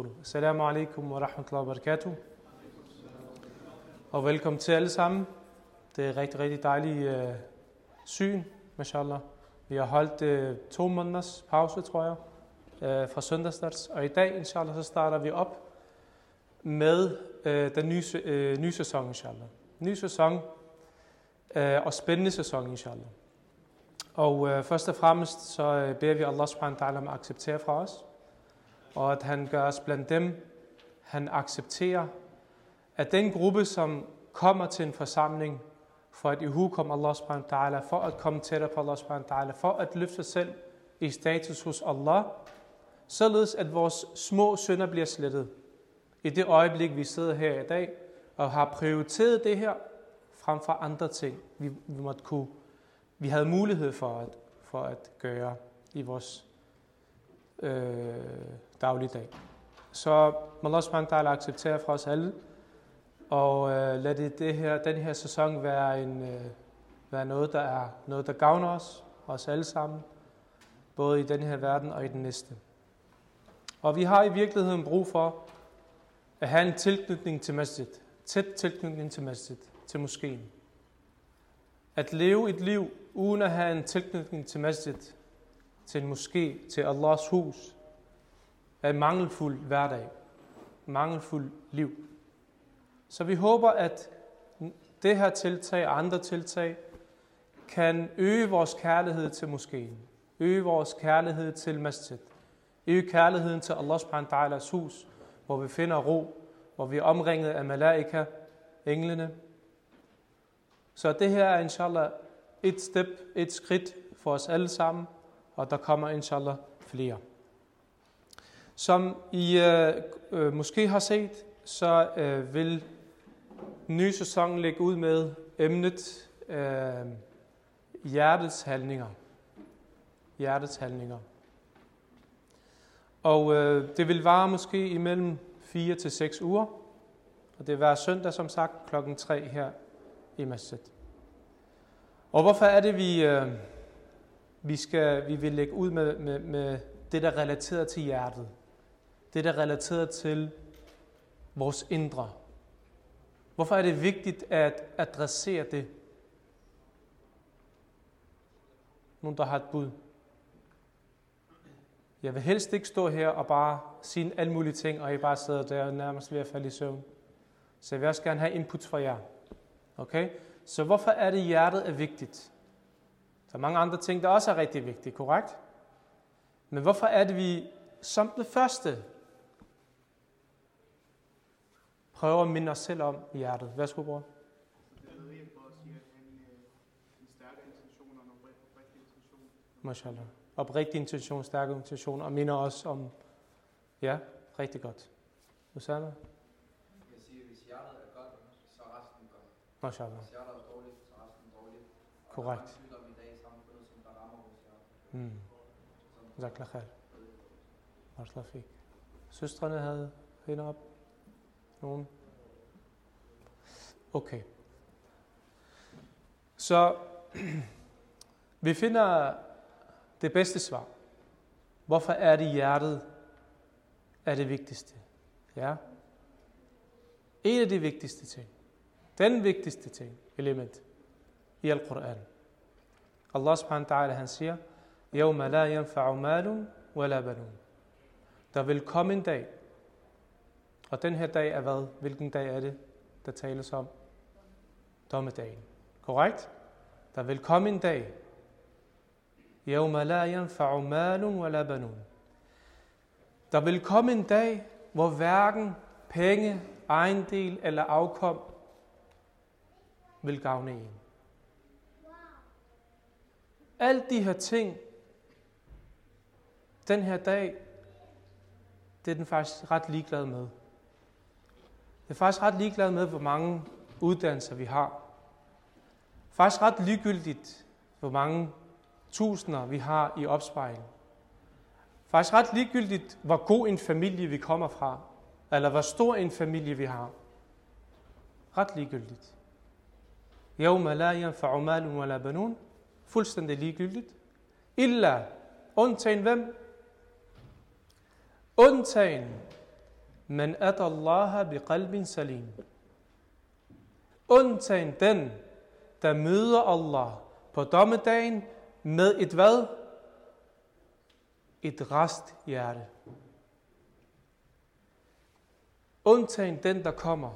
Assalamu alaikum wa rahmatullahi wa barakatuh. Og velkommen til alle sammen. Det er rigtig, rigtig dejligt øh, syn, mashallah. Vi har holdt øh, to måneders pause, tror jeg, øh, fra søndagsdags. Og i dag, inshallah, så starter vi op med øh, den nye, øh, nye sæson, inshallah. Ny sæson øh, og spændende sæson, inshallah. Og øh, først og fremmest så øh, beder vi Allah subhanahu wa ta'ala om at acceptere fra os og at han gør os blandt dem, han accepterer, at den gruppe, som kommer til en forsamling for at ihukomme Allah subhanahu wa ta'ala, for at komme tættere på Allah subhanahu wa ta'ala, for at løfte sig selv i status hos Allah, således at vores små synder bliver slettet. I det øjeblik, vi sidder her i dag og har prioriteret det her frem for andre ting, vi, vi måtte kunne, vi havde mulighed for at, for at gøre i vores øh, dagligdag. Så må Allah subhanahu wa ta'ala acceptere fra os alle, og øh, lad det, det her, den her sæson være, en, øh, være noget, der er noget, der gavner os, os alle sammen, både i den her verden og i den næste. Og vi har i virkeligheden brug for at have en tilknytning til masjid, tæt tilknytning til masjid, til moskeen. At leve et liv uden at have en tilknytning til masjid, til en moské, til Allahs hus, af en mangelfuld hverdag, mangelfuld liv. Så vi håber, at det her tiltag og andre tiltag kan øge vores kærlighed til moskeen, øge vores kærlighed til masjid, øge kærligheden til Allah subhanahu wa ta'alas hus, hvor vi finder ro, hvor vi er omringet af malaika, englene. Så det her er inshallah et step, et skridt for os alle sammen, og der kommer inshallah flere. Som I øh, øh, måske har set, så øh, vil den nye sæson lægge ud med emnet øh, hjertets handlinger. Hjertets handlinger. Og øh, det vil vare måske imellem 4 til 6 uger. Og det vil være søndag, som sagt, klokken 3 her i Masjid. Og hvorfor er det, vi, øh, vi, skal, vi vil lægge ud med, med, med det, der er relateret til hjertet? Det, der er relateret til vores indre. Hvorfor er det vigtigt at adressere det? Nogen, der har et bud. Jeg vil helst ikke stå her og bare sige alle mulige ting, og I bare sidder der og nærmest ved at falde i søvn. Så jeg vil også gerne have input fra jer. Okay? Så hvorfor er det, hjertet er vigtigt? Der er mange andre ting, der også er rigtig vigtige, korrekt? Men hvorfor er det, vi som det første prøver at minde os selv om i hjertet. Værsgo, bror. Mashallah. Oprigtig intention, stærke intention, og minder os om, ja, rigtig godt. Usama? Jeg siger, hvis hjertet er godt, så er resten godt. Mashallah. Hvis hjertet er dårligt, så er resten dårligt. Og Korrekt. Der er sygdomme i dag i samfundet, som der rammer vores hjerte. Mm. Zakla khair. Barakallahu fik. Søstrene havde hænder op. Nogen? Okay. Så vi finder det bedste svar. Hvorfor er det hjertet er det vigtigste? Ja. En af de vigtigste ting. Den vigtigste ting, element i Al-Quran. Allah subhanahu wa ta'ala, han siger, يَوْمَ لَا يَنْفَعُ مَالٌ وَلَا بَنُونَ Der vil komme en dag, og den her dag er hvad? Hvilken dag er det, der tales om? Dommedagen. Korrekt? Der vil komme en dag, يَوْمَ لَا يَنْفَعُ مَالٌ وَلَا بَنُونَ Der vil komme en dag, hvor hverken penge, ejendel eller afkom vil gavne en. Alle de her ting, den her dag, det er den faktisk ret ligeglad med. Jeg er faktisk ret ligeglad med, hvor mange uddannelser vi har. Faktisk ret ligegyldigt, hvor mange tusinder vi har i opsparing. Faktisk ret ligegyldigt, hvor god en familie vi kommer fra, eller hvor stor en familie vi har. Ret ligegyldigt. يوم لا ينفع مال ولا بنون fuldstændig ligegyldigt. Illa, undtagen hvem? Undtagen men at Allah bi qalbin salim. Undtagen den, der møder Allah på dommedagen med et hvad? Et rest hjerte. Undtagen den, der kommer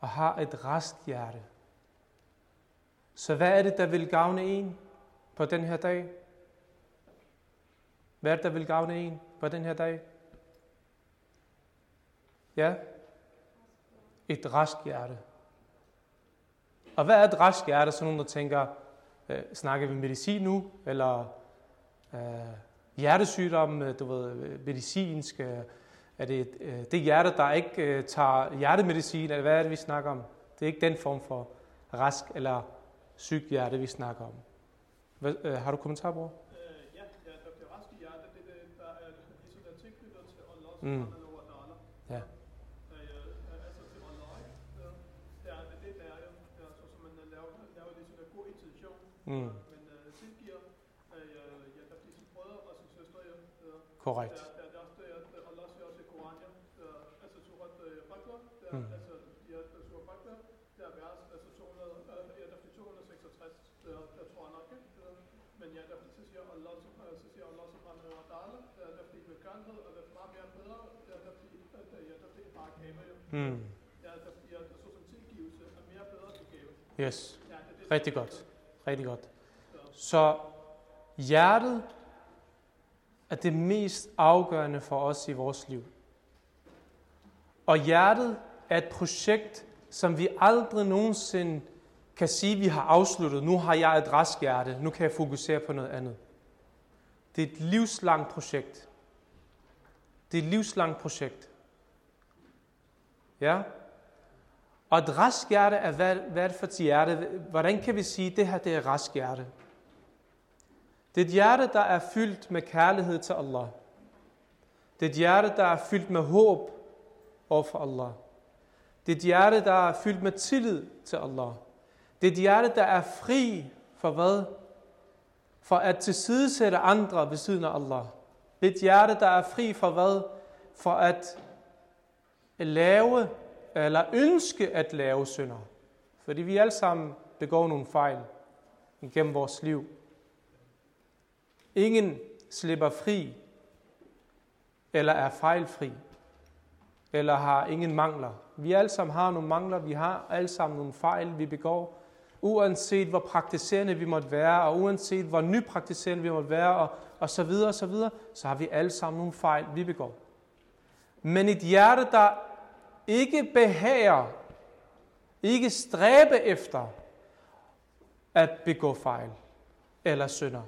og har et rest hjerte. Så hvad er det, der vil gavne en på den her dag? Hvad er det, der vil gavne en på den her dag? Ja, et rask hjerte. Og hvad er et rask hjerte? Så nogen, der tænker, øh, snakker vi medicin nu? Eller øh, hjertesygdomme, du ved, medicinsk? Øh, er det øh, det hjerte, der ikke øh, tager hjertemedicin? Eller hvad er det, vi snakker om? Det er ikke den form for rask eller syg hjerte, vi snakker om. Hvad, øh, har du kommentar, bror? Øh, ja, ja, der bliver rask i hjertet, det er det, der er ligesom der tilknyttet til Allah, Mm. wa ta'ala. Ja. Øh, øh, altså til Allah, ikke? Øh, Det er det, det er jo, det er, så, så man øh, laver, laver ligesom en god intention, Mm, men øh, tilgiver, øh, ja, der bliver sine brødre og sine søstre. Øh, korrekt. Der, der, der, der, der, Allah siger også i Koran, ja, der, altså surat øh, Bakr, der, Mm. altså, ja, der surat Bakr, der er vers, altså 200, øh, ja, der er 266, der, der tror jeg nok, ikke? Der, men ja, der, så siger Allah, sub- øh, så siger Allah subhanahu wa ta'ala, der, der bliver velgørenhed, og der er meget mere bedre, der, der bliver, øh, der, ja, der bliver bare gaver, jo. Mm, Ja, der bliver, så som tilgivelse er mere bedre til gave. yes. Ja, Rigtig godt. Rigtig godt. Så hjertet er det mest afgørende for os i vores liv. Og hjertet er et projekt, som vi aldrig nogensinde kan sige, vi har afsluttet. Nu har jeg et rask hjerte. Nu kan jeg fokusere på noget andet. Det er et livslangt projekt. Det er et livslangt projekt. Ja? Og et rask hjerte er, hvad, hvad er det for et hjerte? Hvordan kan vi sige, at det her det er et rask hjerte? Det er et hjerte, der er fyldt med kærlighed til Allah. Det er et hjerte, der er fyldt med håb over for Allah. Det er et hjerte, der er fyldt med tillid til Allah. Det er et hjerte, der er fri for hvad? For at tilsidesætte andre ved siden af Allah. Det er et hjerte, der er fri for hvad? For at lave eller ønske at lave synder. Fordi vi alle sammen begår nogle fejl gennem vores liv. Ingen slipper fri, eller er fejlfri, eller har ingen mangler. Vi alle sammen har nogle mangler, vi har alle sammen nogle fejl, vi begår. Uanset hvor praktiserende vi måtte være, og uanset hvor nypraktiserende vi måtte være, og, og så videre og så videre, så har vi alle sammen nogle fejl, vi begår. Men et hjerte, der ikke behager, ikke stræbe efter at begå fejl eller synder,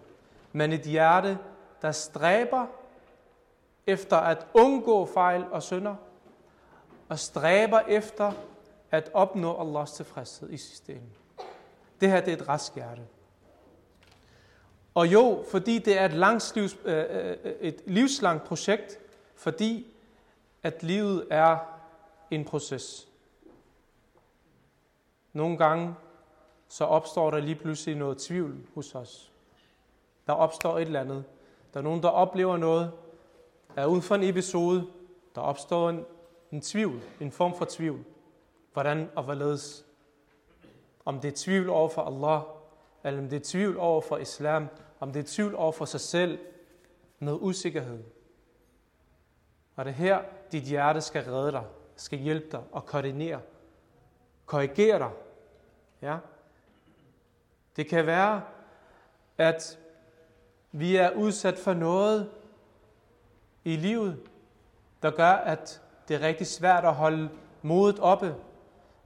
men et hjerte, der stræber efter at undgå fejl og synder, og stræber efter at opnå Allahs tilfredshed i systemet. Det her det er et rask hjerte. Og jo, fordi det er et, langs livs, øh, øh, øh et livslangt projekt, fordi at livet er en proces. Nogle gange så opstår der lige pludselig noget tvivl hos os. Der opstår et eller andet. Der er nogen, der oplever noget, der er uden for en episode, der opstår en, en tvivl, en form for tvivl. Hvordan og hvorledes. Om det er tvivl over for Allah, eller om det er tvivl over for islam, om det er tvivl over for sig selv, noget usikkerhed. Og det er her, dit hjerte skal redde dig, skal hjælpe dig og koordinere, korrigere dig. Ja? Det kan være, at vi er udsat for noget i livet, der gør, at det er rigtig svært at holde modet oppe,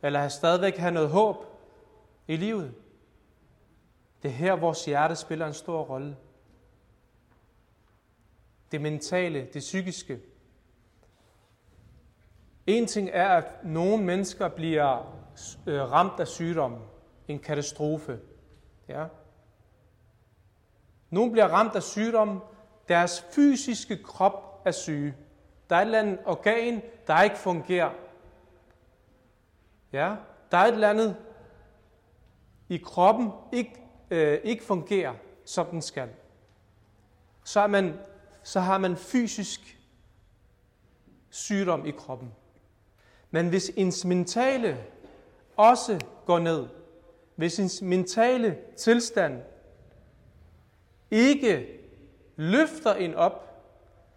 eller at stadigvæk have noget håb i livet. Det er her, vores hjerte spiller en stor rolle. Det mentale, det psykiske. En ting er, at nogle mennesker bliver øh, ramt af sygdom, en katastrofe. Ja. Nogle bliver ramt af sygdom, deres fysiske krop er syge. Der er et eller andet organ, der ikke fungerer. Ja, der er et eller andet i kroppen, ikke, øh, ikke fungerer, som den skal. Så, er man, så har man fysisk sygdom i kroppen. Men hvis ens mentale også går ned, hvis ens mentale tilstand ikke løfter en op,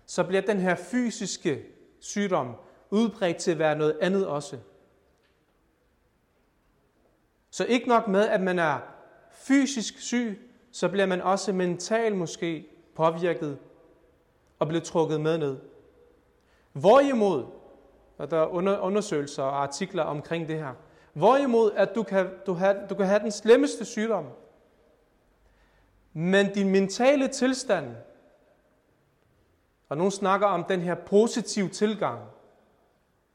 så bliver den her fysiske sygdom udbredt til at være noget andet også. Så ikke nok med, at man er fysisk syg, så bliver man også mentalt måske påvirket og bliver trukket med ned. Hvorimod, og der er undersøgelser og artikler omkring det her, hvorimod at du kan, du, have, du kan have den slemmeste sygdom, men din mentale tilstand, og nogen snakker om den her positive tilgang,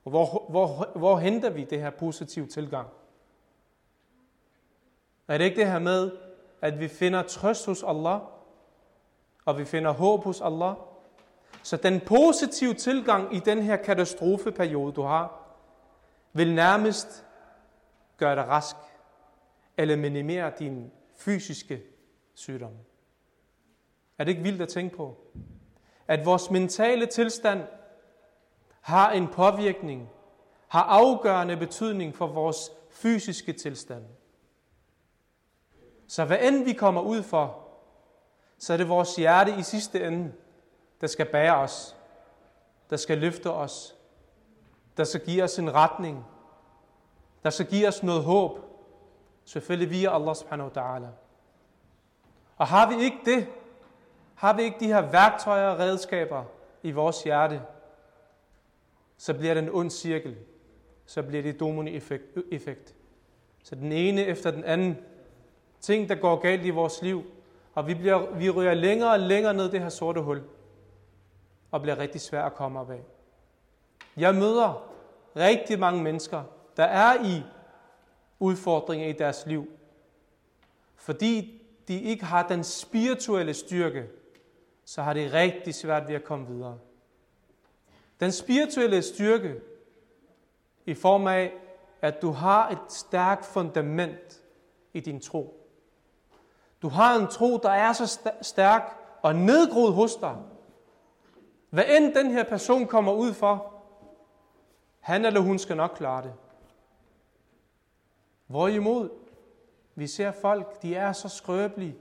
hvor, hvor, hvor henter vi det her positive tilgang? Er det ikke det her med, at vi finder trøst hos Allah, og vi finder håb hos Allah? Så den positive tilgang i den her katastrofeperiode, du har, vil nærmest gøre dig rask, eller minimere din fysiske sygdom. Er det ikke vildt at tænke på? At vores mentale tilstand har en påvirkning, har afgørende betydning for vores fysiske tilstand. Så hvad end vi kommer ud for, så er det vores hjerte i sidste ende, der skal bære os, der skal løfte os, der skal give os en retning, der skal give os noget håb, selvfølgelig via Allah subhanahu wa ta'ala. Og har vi ikke det, har vi ikke de her værktøjer og redskaber i vores hjerte, så bliver det en ond cirkel. Så bliver det domino-effekt. Så den ene efter den anden ting, der går galt i vores liv, og vi, bliver, vi ryger længere og længere ned det her sorte hul, og bliver rigtig svært at komme op af. Jeg møder rigtig mange mennesker, der er i udfordringer i deres liv, fordi de ikke har den spirituelle styrke, så har det rigtig svært ved at komme videre. Den spirituelle styrke i form af, at du har et stærkt fundament i din tro. Du har en tro, der er så stærk og nedgroet hos dig. Hvad end den her person kommer ud for, han eller hun skal nok klare det. Hvorimod, vi ser folk, de er så skrøbelige.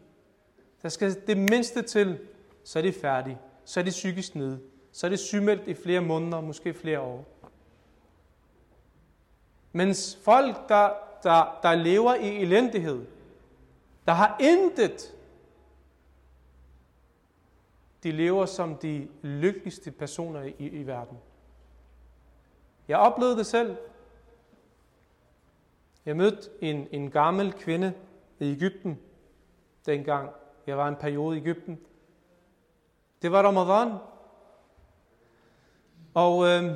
Der skal det mindste til, så er de færdige. Så er de psykisk nede. Så er det sygemeldt i flere måneder, måske flere år. Mens folk, der, der, der lever i elendighed, der har intet, de lever som de lykkeligste personer i, i verden. Jeg oplevede det selv. Jeg mødte en, en gammel kvinde i Ægypten, dengang jeg var en periode i Ægypten. Det var Ramadan. Og øh,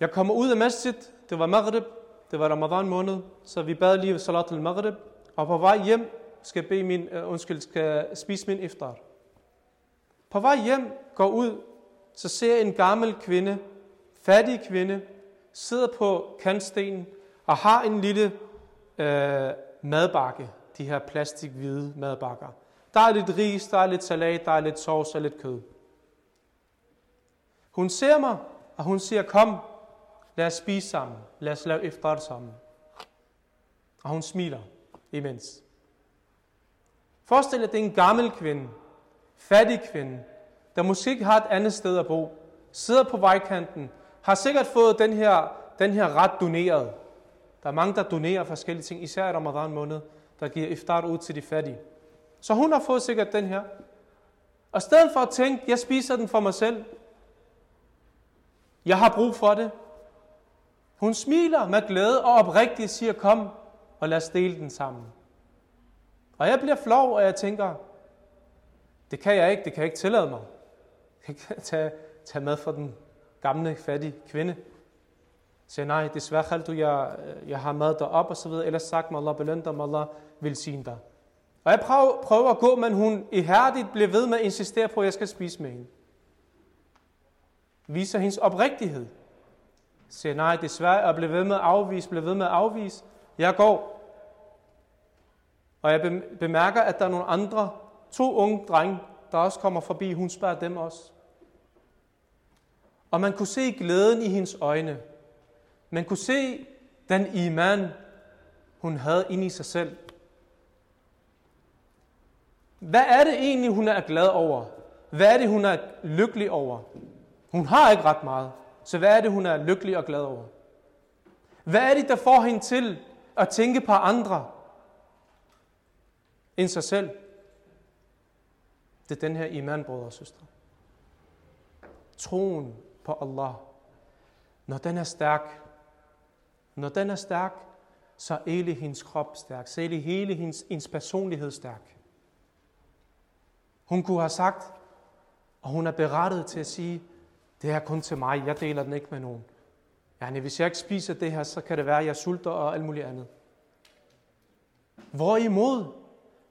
jeg kommer ud af masjid, det var Maghrib, det var Ramadan måned, så vi bad lige ved Salat al-Maghrib, og på vej hjem skal, bede min, uh, undskyld, skal spise min iftar. På vej hjem, går ud, så ser en gammel kvinde, fattig kvinde, sidder på kantstenen og har en lille øh, madbakke, de her plastikhvide madbakker. Der er lidt ris, der er lidt salat, der er lidt sovs og lidt kød. Hun ser mig, og hun siger, kom, lad os spise sammen. Lad os lave iftar sammen. Og hun smiler imens. Forestil dig, at det er en gammel kvinde, fattig kvinde, der måske ikke har et andet sted at bo, sidder på vejkanten, har sikkert fået den her, den her ret doneret. Der er mange, der donerer forskellige ting, især i Ramadan måned, der giver iftar ud til de fattige. Så hun har fået sikkert den her. Og i stedet for at tænke, jeg spiser den for mig selv, jeg har brug for det. Hun smiler med glæde og oprigtigt siger, kom og lad os dele den sammen. Og jeg bliver flov, og jeg tænker, det kan jeg ikke, det kan jeg ikke tillade mig. Jeg kan ikke tage, tage mad for den gamle, fattige kvinde. Så nej, desværre kan du, jeg, jeg har mad derop og så videre. Ellers sagt mig, Allah belønne dig, Allah vil sige dig. Og jeg prøver, prøver at gå, men hun ihærdigt bliver ved med at insistere på, at jeg skal spise med hende. Viser hendes oprigtighed. Siger nej, desværre, og bliver ved med at afvise, bliver ved med at afvise. Jeg går. Og jeg bemærker, at der er nogle andre, to unge drenge, der også kommer forbi. Hun spørger dem også. Og man kunne se glæden i hendes øjne. Man kunne se den iman, hun havde inde i sig selv. Hvad er det egentlig, hun er glad over? Hvad er det, hun er lykkelig over? Hun har ikke ret meget. Så hvad er det, hun er lykkelig og glad over? Hvad er det, der får hende til at tænke på andre end sig selv? Det er den her iman, brødre og søstre. Troen på Allah. Når den er stærk, når den er stærk, så er hele hendes krop stærk, så er hele hendes, hendes personlighed stærk. Hun kunne have sagt, og hun er berettet til at sige, det er kun til mig, jeg deler den ikke med nogen. Ja, hvis jeg ikke spiser det her, så kan det være, at jeg sulter og alt muligt andet. Hvorimod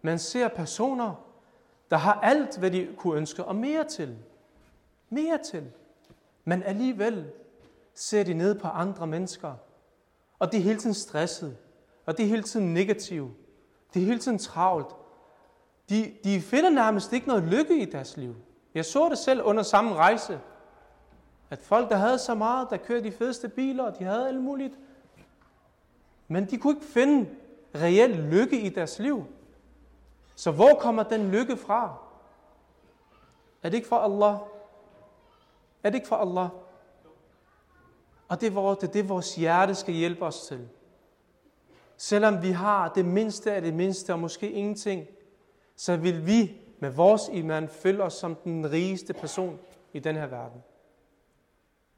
man ser personer, der har alt, hvad de kunne ønske, og mere til. Mere til. Men alligevel ser de ned på andre mennesker, og de er hele tiden stresset, og de er hele tiden negative. De er hele tiden travlt. De, de finder nærmest ikke noget lykke i deres liv. Jeg så det selv under samme rejse. At folk, der havde så meget, der kørte de fedeste biler, og de havde alt muligt. Men de kunne ikke finde reel lykke i deres liv. Så hvor kommer den lykke fra? Er det ikke fra Allah? Er det ikke fra Allah? Og det er, det er det, vores hjerte skal hjælpe os til. Selvom vi har det mindste af det mindste, og måske ingenting, så vil vi med vores iman føle os som den rigeste person i den her verden.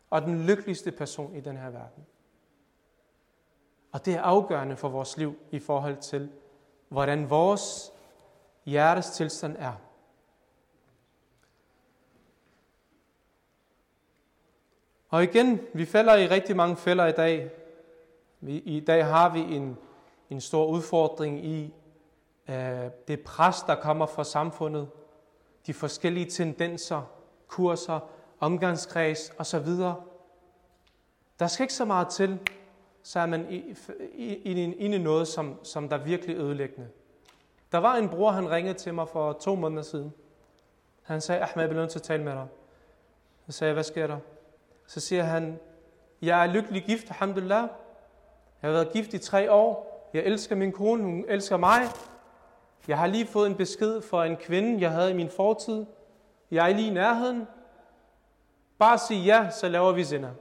Og den lykkeligste person i den her verden. Og det er afgørende for vores liv i forhold til, hvordan vores hjertes tilstand er. Og igen, vi falder i rigtig mange fælder i dag. Vi, I dag har vi en, en stor udfordring i øh, det pres, der kommer fra samfundet, de forskellige tendenser, kurser, omgangskreds osv. Der skal ikke så meget til, så er man inde i noget, som, som der er virkelig ødelæggende. Der var en bror, han ringede til mig for to måneder siden. Han sagde, Ahmed, jeg bliver nødt til at tale med dig. Så sagde jeg, hvad sker der? Så siger han, jeg er lykkelig gift, alhamdulillah. Jeg har været gift i tre år. Jeg elsker min kone, hun elsker mig. Jeg har lige fået en besked fra en kvinde, jeg havde i min fortid. Jeg er lige i nærheden. Bare sig ja, så laver vi sinner.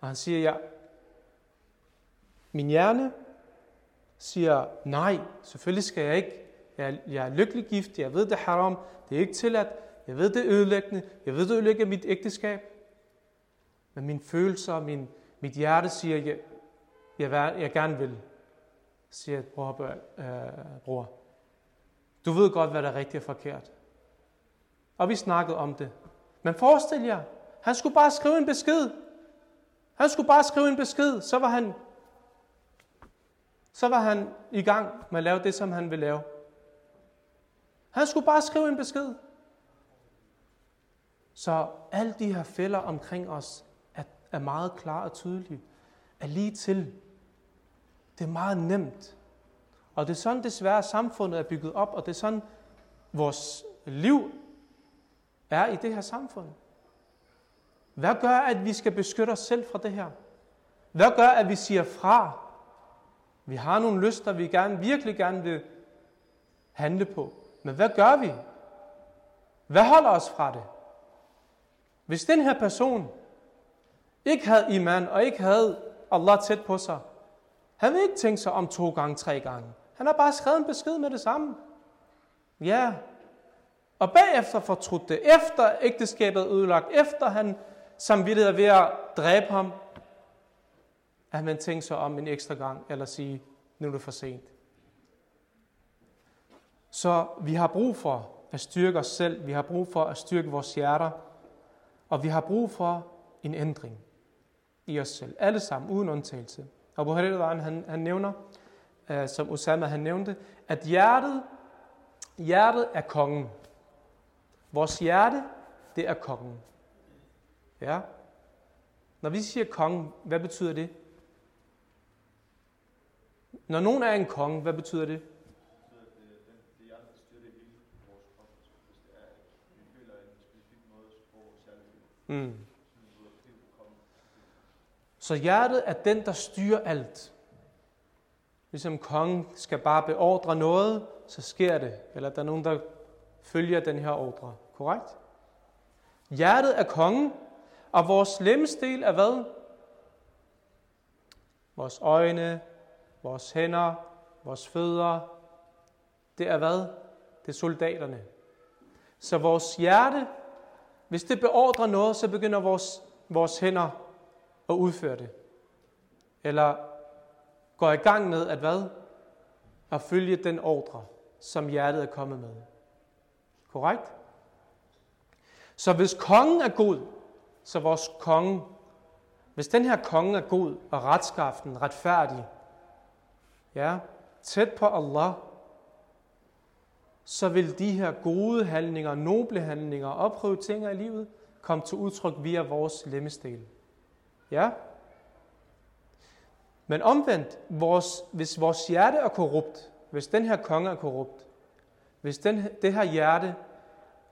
Og han siger, ja. Min hjerne siger, nej, selvfølgelig skal jeg ikke. Jeg, jeg er lykkelig gift, jeg ved det er haram, det er ikke tilladt, jeg ved det er ødelæggende, jeg ved det ødelægger mit ægteskab. Men mine følelser, min, mit hjerte siger, jeg, jeg, jeg gerne vil siger bror, øh, bror, du ved godt, hvad der er rigtigt og forkert. Og vi snakkede om det. Men forestil jer, han skulle bare skrive en besked. Han skulle bare skrive en besked, så var han, så var han i gang med at lave det, som han ville lave. Han skulle bare skrive en besked. Så alle de her fælder omkring os er, er meget klare og tydelige. Er lige til, det er meget nemt. Og det er sådan desværre samfundet er bygget op, og det er sådan vores liv er i det her samfund. Hvad gør, at vi skal beskytte os selv fra det her? Hvad gør, at vi siger fra? Vi har nogle lyster, vi gerne, virkelig gerne vil handle på. Men hvad gør vi? Hvad holder os fra det? Hvis den her person ikke havde iman og ikke havde Allah tæt på sig, han vil ikke tænke sig om to gange, tre gange. Han har bare skrevet en besked med det samme. Ja. Og bagefter fortrudt det. Efter ægteskabet er ødelagt. Efter han samvittighed er ved at dræbe ham. At man tænker sig om en ekstra gang. Eller sige, nu er det for sent. Så vi har brug for at styrke os selv. Vi har brug for at styrke vores hjerter. Og vi har brug for en ændring i os selv. Alle sammen, uden undtagelse. Og Hurairah, han, han nævner, øh, som Osama han nævnte, at hjertet, hjertet er kongen. Vores hjerte, det er kongen. Ja. Når vi siger kongen, hvad betyder det? Når nogen er en konge, hvad betyder det? Mm. Så hjertet er den, der styrer alt. Ligesom kongen skal bare beordre noget, så sker det. Eller der er nogen, der følger den her ordre. Korrekt? Hjertet er kongen, og vores lemsdel er hvad? Vores øjne, vores hænder, vores fødder. Det er hvad? Det er soldaterne. Så vores hjerte, hvis det beordrer noget, så begynder vores, vores hænder at udføre det. Eller går i gang med at hvad? At følge den ordre, som hjertet er kommet med. Korrekt? Så hvis kongen er god, så vores konge, hvis den her konge er god og retskaften, retfærdig, ja, tæt på Allah, så vil de her gode handlinger, noble handlinger og prioriteringer i livet komme til udtryk via vores lemmestel. Ja? Men omvendt, vores, hvis vores hjerte er korrupt, hvis den her konge er korrupt, hvis den, det her hjerte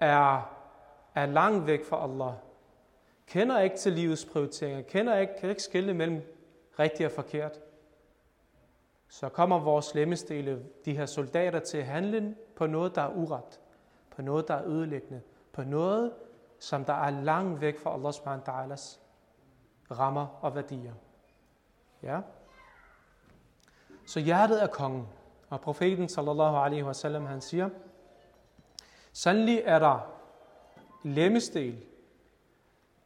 er, er langt væk fra Allah, kender ikke til livets prioriteringer, kender ikke, kan ikke skille mellem rigtigt og forkert, så kommer vores slemmestele, de her soldater, til at handle på noget, der er uret, på noget, der er ødelæggende, på noget, som der er langt væk fra Allah subhanahu wa ta'alas rammer og værdier. Ja? Så hjertet er kongen. Og profeten sallallahu alaihi wasallam, han siger, sandelig er der lemmestel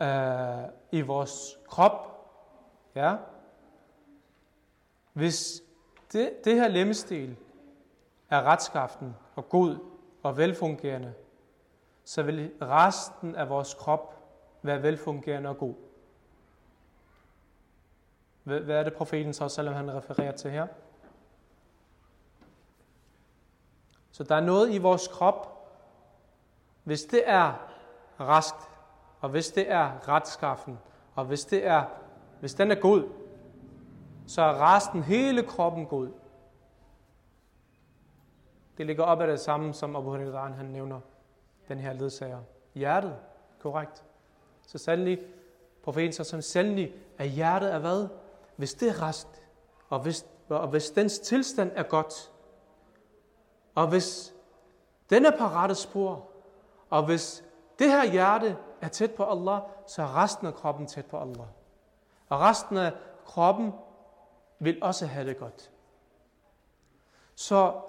øh, i vores krop. Ja? Hvis det, det her lemmestel er retskaften og god og velfungerende, så vil resten af vores krop være velfungerende og god. Hvad er det profeten så, selvom han refererer til her? Så der er noget i vores krop, hvis det er raskt, og hvis det er retskaffen, og hvis, det er, hvis den er god, så er resten hele kroppen god. Det ligger op af det samme, som Abu Hurairah han nævner, den her ledsager. Hjertet, korrekt. Så sandelig, profeten så som sandelig, at hjertet er hvad? Hvis det er rest, og hvis, og hvis dens tilstand er godt, og hvis den er på rette spor, og hvis det her hjerte er tæt på Allah, så er resten af kroppen tæt på Allah. Og resten af kroppen vil også have det godt. Så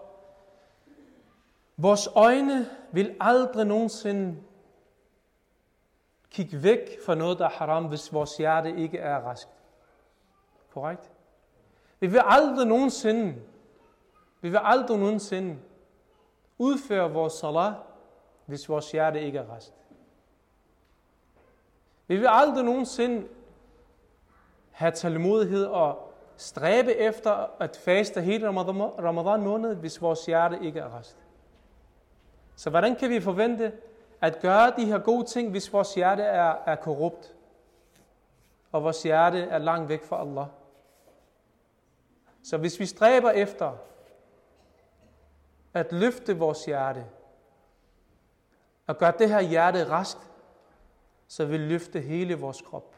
vores øjne vil aldrig nogensinde kigge væk fra noget, der er haram, hvis vores hjerte ikke er rask. Korrekt? Vi vil aldrig nogensinde, vi vil aldrig nogensinde udføre vores salat, hvis vores hjerte ikke er rest. Vi vil aldrig nogensinde have tålmodighed og stræbe efter at faste hele Ramadan måned, hvis vores hjerte ikke er rest. Så hvordan kan vi forvente at gøre de her gode ting, hvis vores hjerte er, er korrupt, og vores hjerte er langt væk fra Allah? Så hvis vi stræber efter at løfte vores hjerte, og gøre det her hjerte rask, så vil løfte hele vores krop,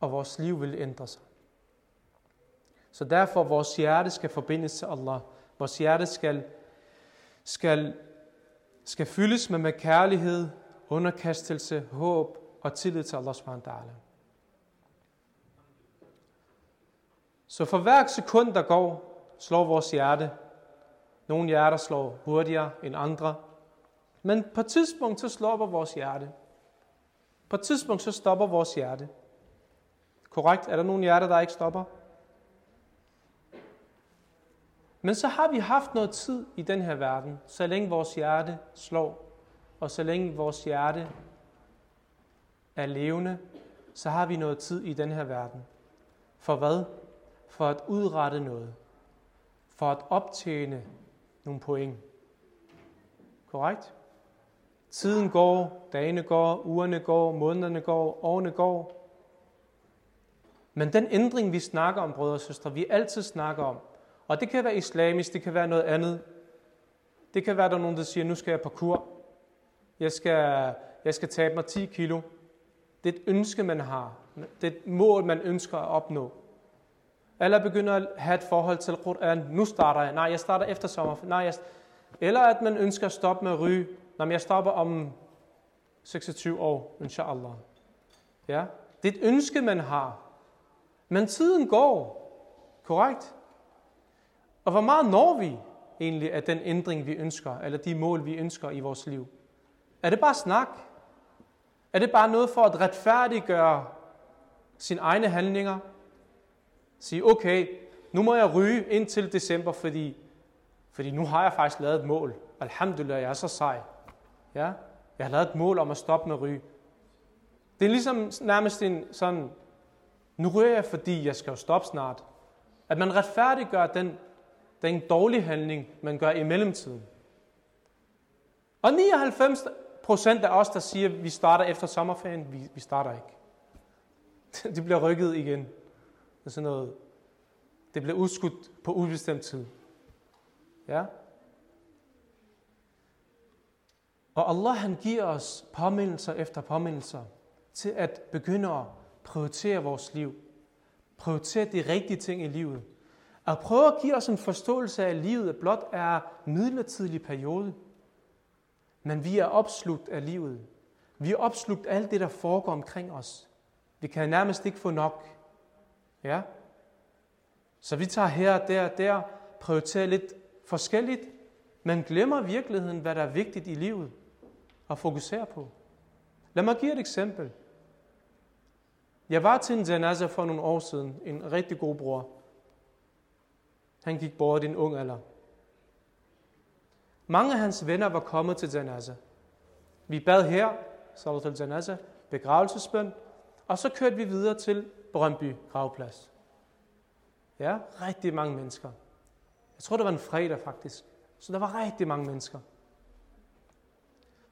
og vores liv vil ændre sig. Så derfor vores hjerte skal forbindes til Allah. Vores hjerte skal, skal, skal fyldes med, med kærlighed, underkastelse, håb og tillid til Allah subhanahu wa ta'ala. Så for hver sekund, der går, slår vores hjerte. Nogle hjerter slår hurtigere end andre. Men på et tidspunkt, så slår vores hjerte. På et tidspunkt, så stopper vores hjerte. Korrekt? Er der nogle hjerter, der ikke stopper? Men så har vi haft noget tid i den her verden, så længe vores hjerte slår, og så længe vores hjerte er levende, så har vi noget tid i den her verden. For hvad? For at udrette noget. For at optjene nogle point. Korrekt? Tiden går, dagene går, ugerne går, månederne går, årene går. Men den ændring, vi snakker om, brødre og søstre, vi altid snakker om, og det kan være islamisk, det kan være noget andet. Det kan være, der er nogen, der siger, nu skal jeg på kur. Jeg skal, jeg skal tabe mig 10 kilo. Det er et ønske, man har. Det er et mål, man ønsker at opnå. Eller begynder at have et forhold til Qur'an. Nu starter jeg. Nej, jeg starter efter sommer. Nej, jeg... Eller at man ønsker at stoppe med at ryge. Nej, men jeg stopper om 26 år, inshallah. Ja? Det er et ønske, man har. Men tiden går. Korrekt? Og hvor meget når vi egentlig af den ændring, vi ønsker, eller de mål, vi ønsker i vores liv? Er det bare snak? Er det bare noget for at retfærdiggøre sine egne handlinger? Sige, okay, nu må jeg ryge indtil december, fordi, fordi nu har jeg faktisk lavet et mål. Alhamdulillah, jeg er så sej. Ja? Jeg har lavet et mål om at stoppe med at ryge. Det er ligesom nærmest en sådan, nu ryger jeg, fordi jeg skal jo stoppe snart. At man retfærdiggør den, den dårlige handling, man gør i mellemtiden. Og 99 procent af os, der siger, at vi starter efter sommerferien, vi, vi starter ikke. Det bliver rykket igen. Det er sådan noget, det bliver udskudt på ubestemt tid. Ja? Og Allah han giver os påmindelser efter påmindelser til at begynde at prioritere vores liv. Prioritere de rigtige ting i livet. At prøve at give os en forståelse af, at livet blot er en midlertidig periode. Men vi er opslugt af livet. Vi er opslugt af alt det, der foregår omkring os. Vi kan nærmest ikke få nok. Ja? Så vi tager her og der og der, prioriterer lidt forskelligt, men glemmer virkeligheden, hvad der er vigtigt i livet at fokusere på. Lad mig give et eksempel. Jeg var til en janaza for nogle år siden. En rigtig god bror. Han gik bort i en ung alder. Mange af hans venner var kommet til janaza. Vi bad her, salat al janaza, begravelsesbøn, og så kørte vi videre til Brøndby gravplads. Ja, rigtig mange mennesker. Jeg tror, det var en fredag faktisk. Så der var rigtig mange mennesker.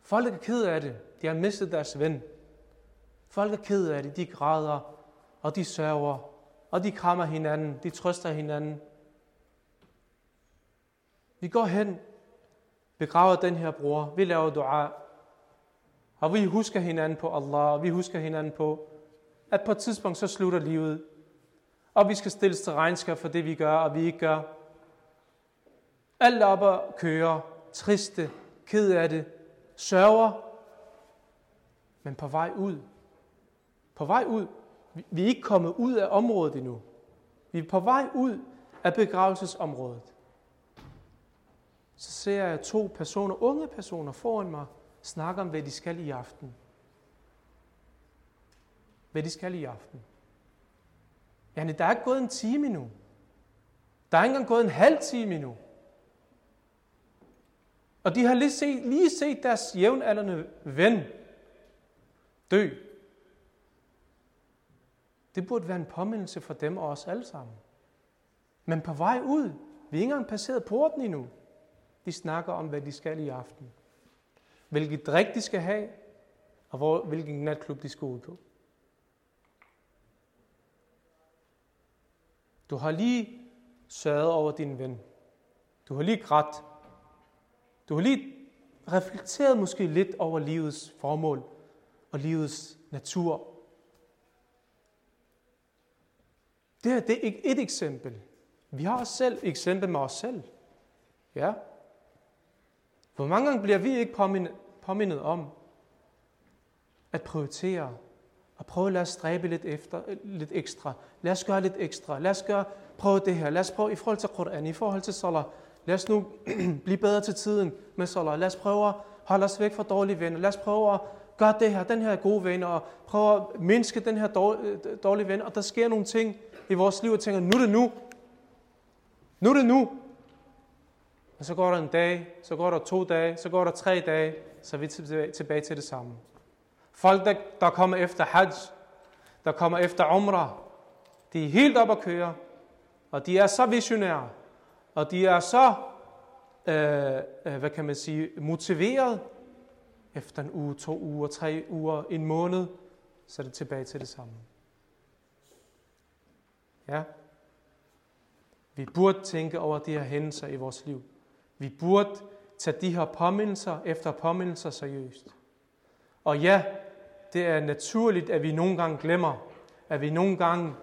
Folk er ked af det. De har mistet deres ven. Folk er ked af det. De græder, og de sørger, og de krammer hinanden, de trøster hinanden. Vi går hen, begraver den her bror, vi laver dua, og vi husker hinanden på Allah, og vi husker hinanden på, at på et tidspunkt så slutter livet, og vi skal stilles til regnskab for det, vi gør, og vi ikke gør. Alt op og kører, triste, ked af det, sørger, men på vej ud. På vej ud. Vi er ikke kommet ud af området endnu. Vi er på vej ud af begravelsesområdet. Så ser jeg to personer, unge personer foran mig, snakke om, hvad de skal i aften. Hvad de skal i aften. Janne, der er ikke gået en time endnu. Der er ikke engang gået en halv time endnu. Og de har lige set, lige set deres jævnaldrende ven dø. Det burde være en påmindelse for dem og os alle sammen. Men på vej ud, vi er ikke engang passeret porten endnu. De snakker om, hvad de skal i aften. Hvilket drik de skal have, og hvor, hvilken natklub de skal ud på. Du har lige sørget over din ven. Du har lige grædt. Du har lige reflekteret måske lidt over livets formål og livets natur. Det her det er ikke et eksempel. Vi har også selv et eksempel med os selv. Ja. Hvor mange gange bliver vi ikke påmindet, påmindet om at prioritere og prøve at lade os stræbe lidt, efter, lidt ekstra. Lad os gøre lidt ekstra. Lad os gøre, prøve det her. Lad os prøve i forhold til Koran, i forhold til salat. Lad os nu blive bedre til tiden med salat. Lad os prøve at holde os væk fra dårlige venner. Lad os prøve at gøre det her, den her gode ven, og prøve at mindske den her dårlige ven. Og der sker nogle ting i vores liv, og tænker, nu er det nu. Nu er det nu. Men så går der en dag, så går der to dage, så går der tre dage, så er vi tilbage til det samme. Folk, der, der kommer efter Hajj, der kommer efter Umrah, de er helt op at køre, og de er så visionære, og de er så, øh, øh, hvad kan man sige, motiveret. Efter en uge, to uger, tre uger, en måned, så er det tilbage til det samme. Ja. Vi burde tænke over de her hændelser i vores liv. Vi burde tage de her påmindelser efter påmindelser seriøst. Og ja, det er naturligt, at vi nogle gange glemmer, at vi nogle gange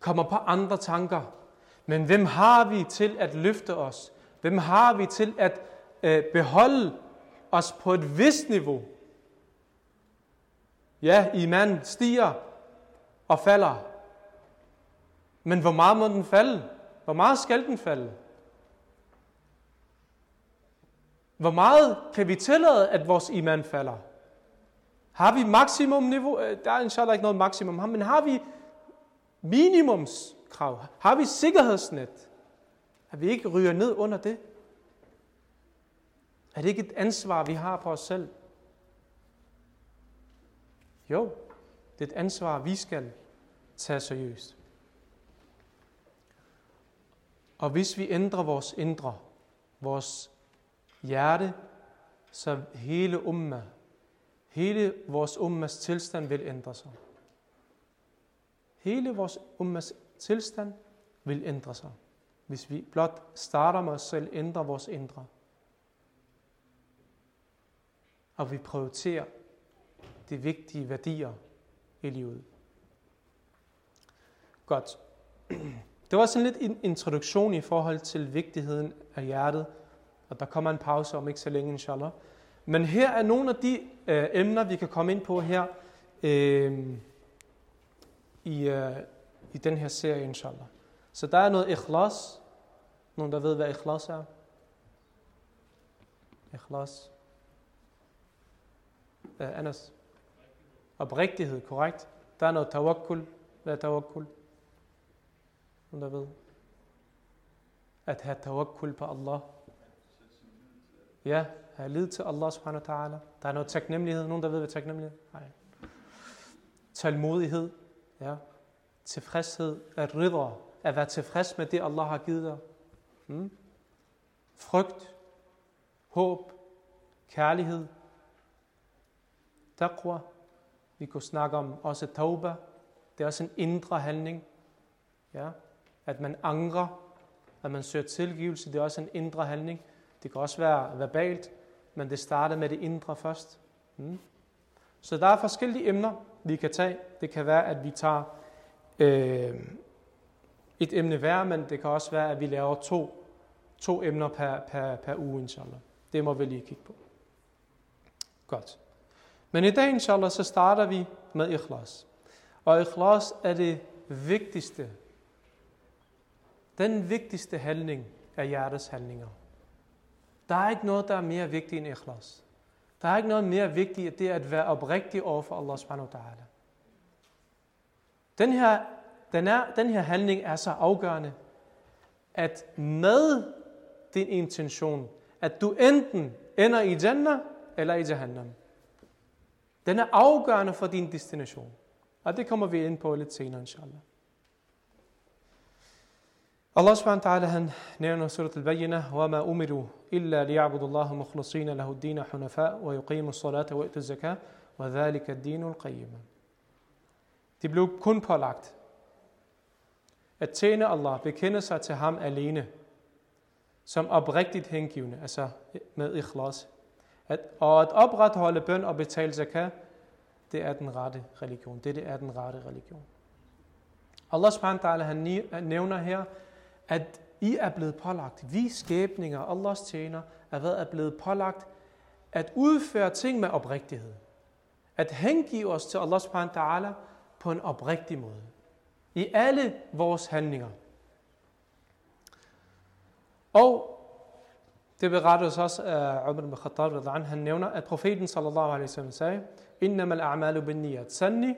kommer på andre tanker. Men hvem har vi til at løfte os? Hvem har vi til at øh, beholde os på et vist niveau? Ja, iman stiger og falder. Men hvor meget må den falde? Hvor meget skal den falde? Hvor meget kan vi tillade, at vores iman falder? Har vi maksimum niveau? Øh, der er inshallah ikke noget maksimum, men har vi minimumskrav? Har vi sikkerhedsnet? At vi ikke ryger ned under det? Er det ikke et ansvar, vi har på os selv? Jo, det er et ansvar, vi skal tage seriøst. Og hvis vi ændrer vores indre, vores hjerte, så hele umma, hele vores ummas tilstand vil ændre sig. Hele vores ummas tilstand vil ændre sig, hvis vi blot starter med os selv, ændrer vores indre. Og vi prioriterer de vigtige værdier i livet. Godt. Det var sådan lidt en introduktion i forhold til vigtigheden af hjertet, og der kommer en pause om ikke så længe, inshallah. Men her er nogle af de øh, emner, vi kan komme ind på her øh, i, øh, i den her serie, inshallah. Så der er noget ikhlas. Nogen, der ved, hvad ikhlas er? Ikhlas. Uh, Anas. Oprigtighed, korrekt. Der er noget tawakkul. Hvad er tawakkul? Nogen, der ved? At have tawakkul på Allah. Ja, have lid til Allah subhanahu wa ta'ala. Der er noget taknemmelighed. Nogen, der ved, hvad taknemmelighed er? Nej. Talmodighed. Ja. Tilfredshed. At ridre. At være tilfreds med det, Allah har givet dig. Hmm? Frygt. Håb. Kærlighed. Taqwa. Vi kunne snakke om også tauba. Det er også en indre handling. Ja. At man angrer. At man søger tilgivelse. Det er også en indre handling. Det kan også være verbalt, men det starter med det indre først. Mm. Så der er forskellige emner, vi kan tage. Det kan være, at vi tager øh, et emne hver, men det kan også være, at vi laver to, to emner per, per, per uge, inshallah. Det må vi lige kigge på. Godt. Men i dag, inshallah, så starter vi med ikhlas. Og ikhlas er det vigtigste, den vigtigste handling af hjertets handlinger. Der er ikke noget, der er mere vigtigt end ikhlas. Der er ikke noget mere vigtigt, end det at være oprigtig over for Allah subhanahu wa ta'ala. Den her, den, er, den her handling er så afgørende, at med din intention, at du enten ender i Jannah eller i Jahannam. Den er afgørende for din destination. Og det kommer vi ind på lidt senere, inshallah. Wa ta'ala han nævner surat al-Bayyinah, وَمَا أُمِرُوا إِلَّا لِيَعْبُدُ اللَّهُ مُخْلَصِينَ لَهُ الدِّينَ حُنَفَاء وَيُقِيمُ الصَّلَاةَ وَيُؤْتُ الزَّكَاةَ وَذَلِكَ الدِّينُ الْقَيِّمَ De blev kun pålagt at tjene Allah, bekende sig til ham alene, som oprigtigt hengivende, altså med ikhlas. At, og at opretholde bøn og betale zakat, det er den rette religion. Det, det er den rette religion. Allah subhanahu wa ta'ala, han nævner her, at I er blevet pålagt, vi skæbninger, Allahs tjener, er hvad er blevet pålagt at udføre ting med oprigtighed. At hengive os til Allah subhanahu wa ta'ala på en oprigtig måde. I alle vores handlinger. Og det berettes også af Umar ibn Khattab, han nævner, at profeten sallallahu alaihi wasallam sagde, Innama al-a'malu bin niyat. Sandelig,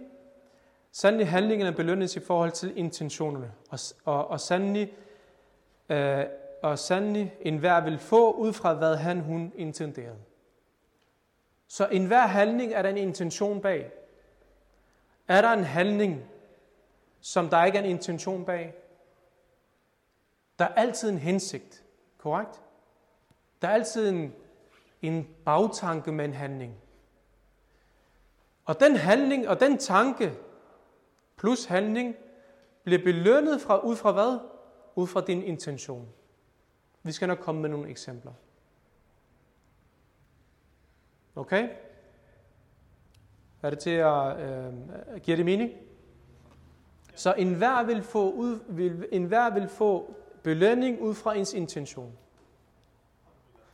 sandelig handlingerne belønnes i forhold til intentionerne. Og, og, og sandelig øh, og sandelig enhver vil få ud fra, hvad han hun intenderede. Så enhver handling er der en intention bag. Er der en handling, som der ikke er en intention bag? Der er altid en hensigt, korrekt? Der er altid en, en bagtanke med en handling. Og den handling og den tanke plus handling bliver belønnet fra, ud fra hvad? Ud fra din intention. Vi skal nok komme med nogle eksempler. Okay? Er det til at øh, give det mening? Så enhver vil få, ud, vil, enhver vil få belønning ud fra ens intention.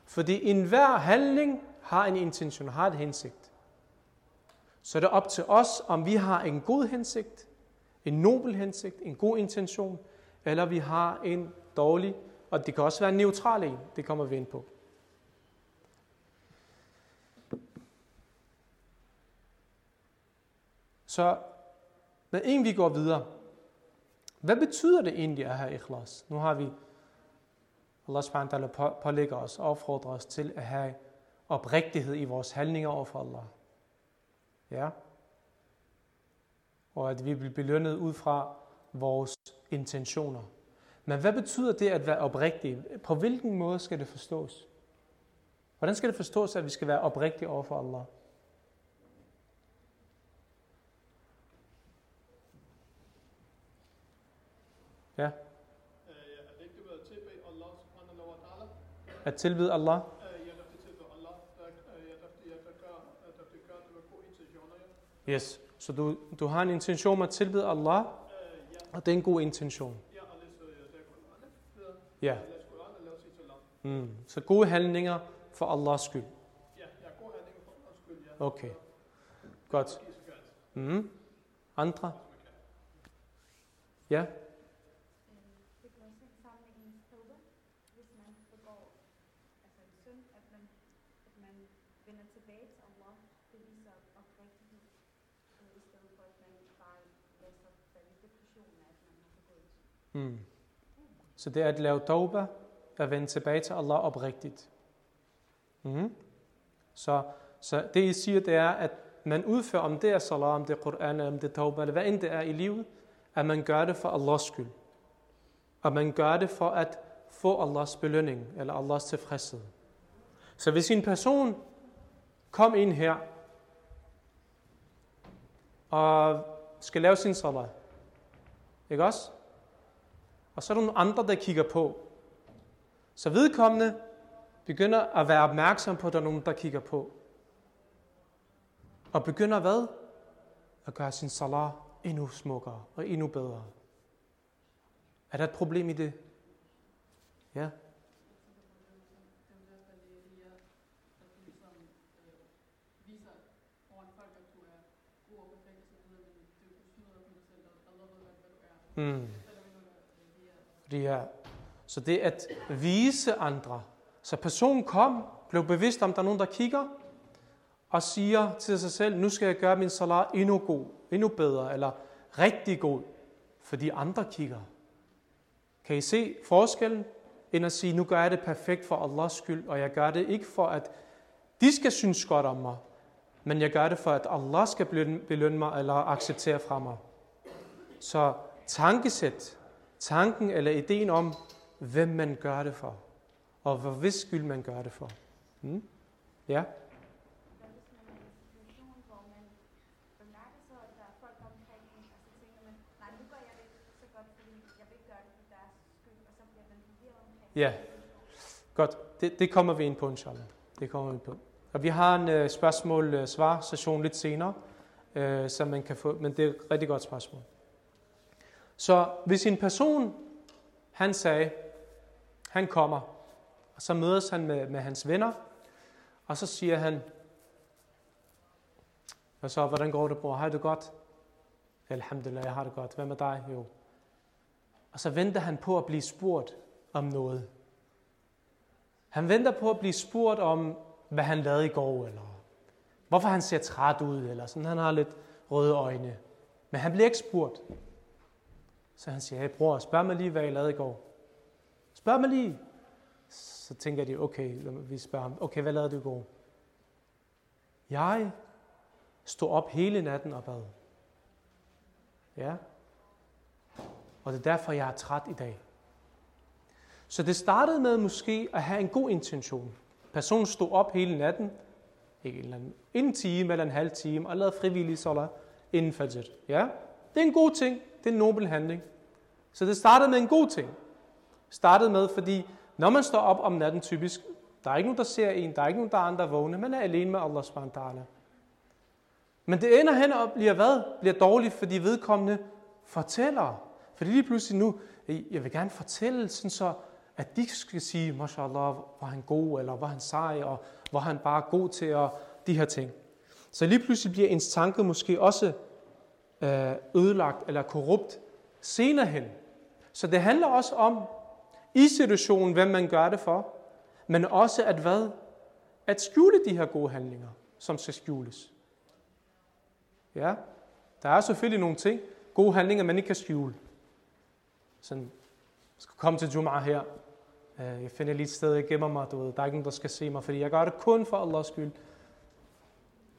Fordi enhver handling har en intention, har et hensigt. Så det er op til os, om vi har en god hensigt, en nobel hensigt, en god intention, eller vi har en dårlig, og det kan også være en neutral en, det kommer vi ind på. Så men inden vi går videre, hvad betyder det egentlig at have ikhlas? Nu har vi, Allah subhanahu wa pålægger os og opfordrer os til at have oprigtighed i vores handlinger over for Allah. Ja. Og at vi bliver belønnet ud fra vores intentioner. Men hvad betyder det at være oprigtig? På hvilken måde skal det forstås? Hvordan skal det forstås, at vi skal være oprigtige over for Allah? Ja. Er det ikke det at tilbyde Allah? At Allah? Allah, ja. Yes. Så du, du har en intention om at tilbyde Allah, og det er en god intention. ja, øh. Mm. Så gode handlinger for Allahs skyld. Ja, ja, god handling for Allahs skyld, ja. Okay. Godt. Mm. Andre? Ja? Det går også hænge sammen med ens tawbah, hvis man begår altså en synd, at man, at man vender tilbage til Allah. Det viser oprigtighed, øh, i stedet for at man bare lader sig falde i depressionen af, at man har begået en synd. Mm. Så det er at lave tauba, at vende tilbage til Allah oprigtigt. Mm. Så, så det I siger, det er, at man udfører, om det er salat, om det er Quran, om det er tauba, eller hvad end det er i livet, at man gør det for Allahs skyld. Og man gør det for at få Allahs belønning, eller Allahs tilfredshed. Så hvis en person kom ind her, og skal lave sin salat, ikke også? Og så er der nogle andre, der kigger på. Så vedkommende begynder at være opmærksom på, at der er nogen, der kigger på. Og begynder hvad? At gøre sin salat endnu smukkere og endnu bedre. Er der et problem i det? Ja. At viser folk, at du er god og så du hvad du er. Mm. Selvom Fordi ja. Så det at vise andre. Så personen kom, blev bevidst om, der er nogen, der kigger, og siger til sig selv, nu skal jeg gøre min salat endnu god, endnu bedre, eller rigtig god, fordi andre kigger. Kan I se forskellen? End at sige, nu gør jeg det perfekt for Allahs skyld, og jeg gør det ikke for, at de skal synes godt om mig, men jeg gør det for, at Allah skal belønne mig, eller acceptere fra mig. Så tankesæt, tanken eller ideen om, hvem man gør det for, og hvor hvis skyld man gør det for. Hmm? Ja? Er så, at der folk omkring og så man, jeg jeg ikke deres skyld, og så bliver Ja. Godt, det, det kommer vi ind på, inshallah. Det kommer vi på. Og vi har en øh, uh, spørgsmål-svar-session øh, lidt senere, øh, uh, som man kan få, men det er et rigtig godt spørgsmål. Så hvis en person, han sagde, han kommer, og så mødes han med, med hans venner, og så siger han, og så, hvordan går det, bror? Har du godt? Alhamdulillah, jeg har det godt. Hvad med dig? Jo. Og så venter han på at blive spurgt om noget. Han venter på at blive spurgt om, hvad han lavede i går, eller hvorfor han ser træt ud, eller sådan, han har lidt røde øjne. Men han bliver ikke spurgt. Så han siger, hey bror, spørg mig lige, hvad jeg lavede i går. Spørg mig lige. Så tænker de, okay, vi spørger ham, okay, hvad lavede du i går? Jeg stod op hele natten og bad. Ja. Og det er derfor, jeg er træt i dag. Så det startede med måske at have en god intention. Personen stod op hele natten, ikke en, eller anden, en time eller en halv time, og lavede frivillige salat inden fajr. Ja, det er en god ting. Det er en nobel handling. Så det startede med en god ting. Startede med, fordi når man står op om natten typisk, der er ikke nogen, der ser en, der er ikke nogen, der er andre vågne, man er alene med Allah subhanahu wa ta'ala. Men det ender hen og bliver hvad? Bliver dårligt, fordi vedkommende fortæller. Fordi lige pludselig nu, jeg vil gerne fortælle, sådan så, at de skal sige, mashallah, var han god, eller var han sej, og var han bare god til at, de her ting. Så lige pludselig bliver ens tanke måske også Øh, ødelagt eller korrupt senere hen. Så det handler også om, i situationen, hvem man gør det for, men også at hvad? At skjule de her gode handlinger, som skal skjules. Ja, der er selvfølgelig nogle ting, gode handlinger, man ikke kan skjule. Sådan, jeg skal komme til Jum'ah her. Øh, jeg finder lige et sted, jeg gemmer mig. Du ved, der er ikke nogen, der skal se mig, fordi jeg gør det kun for Allahs skyld.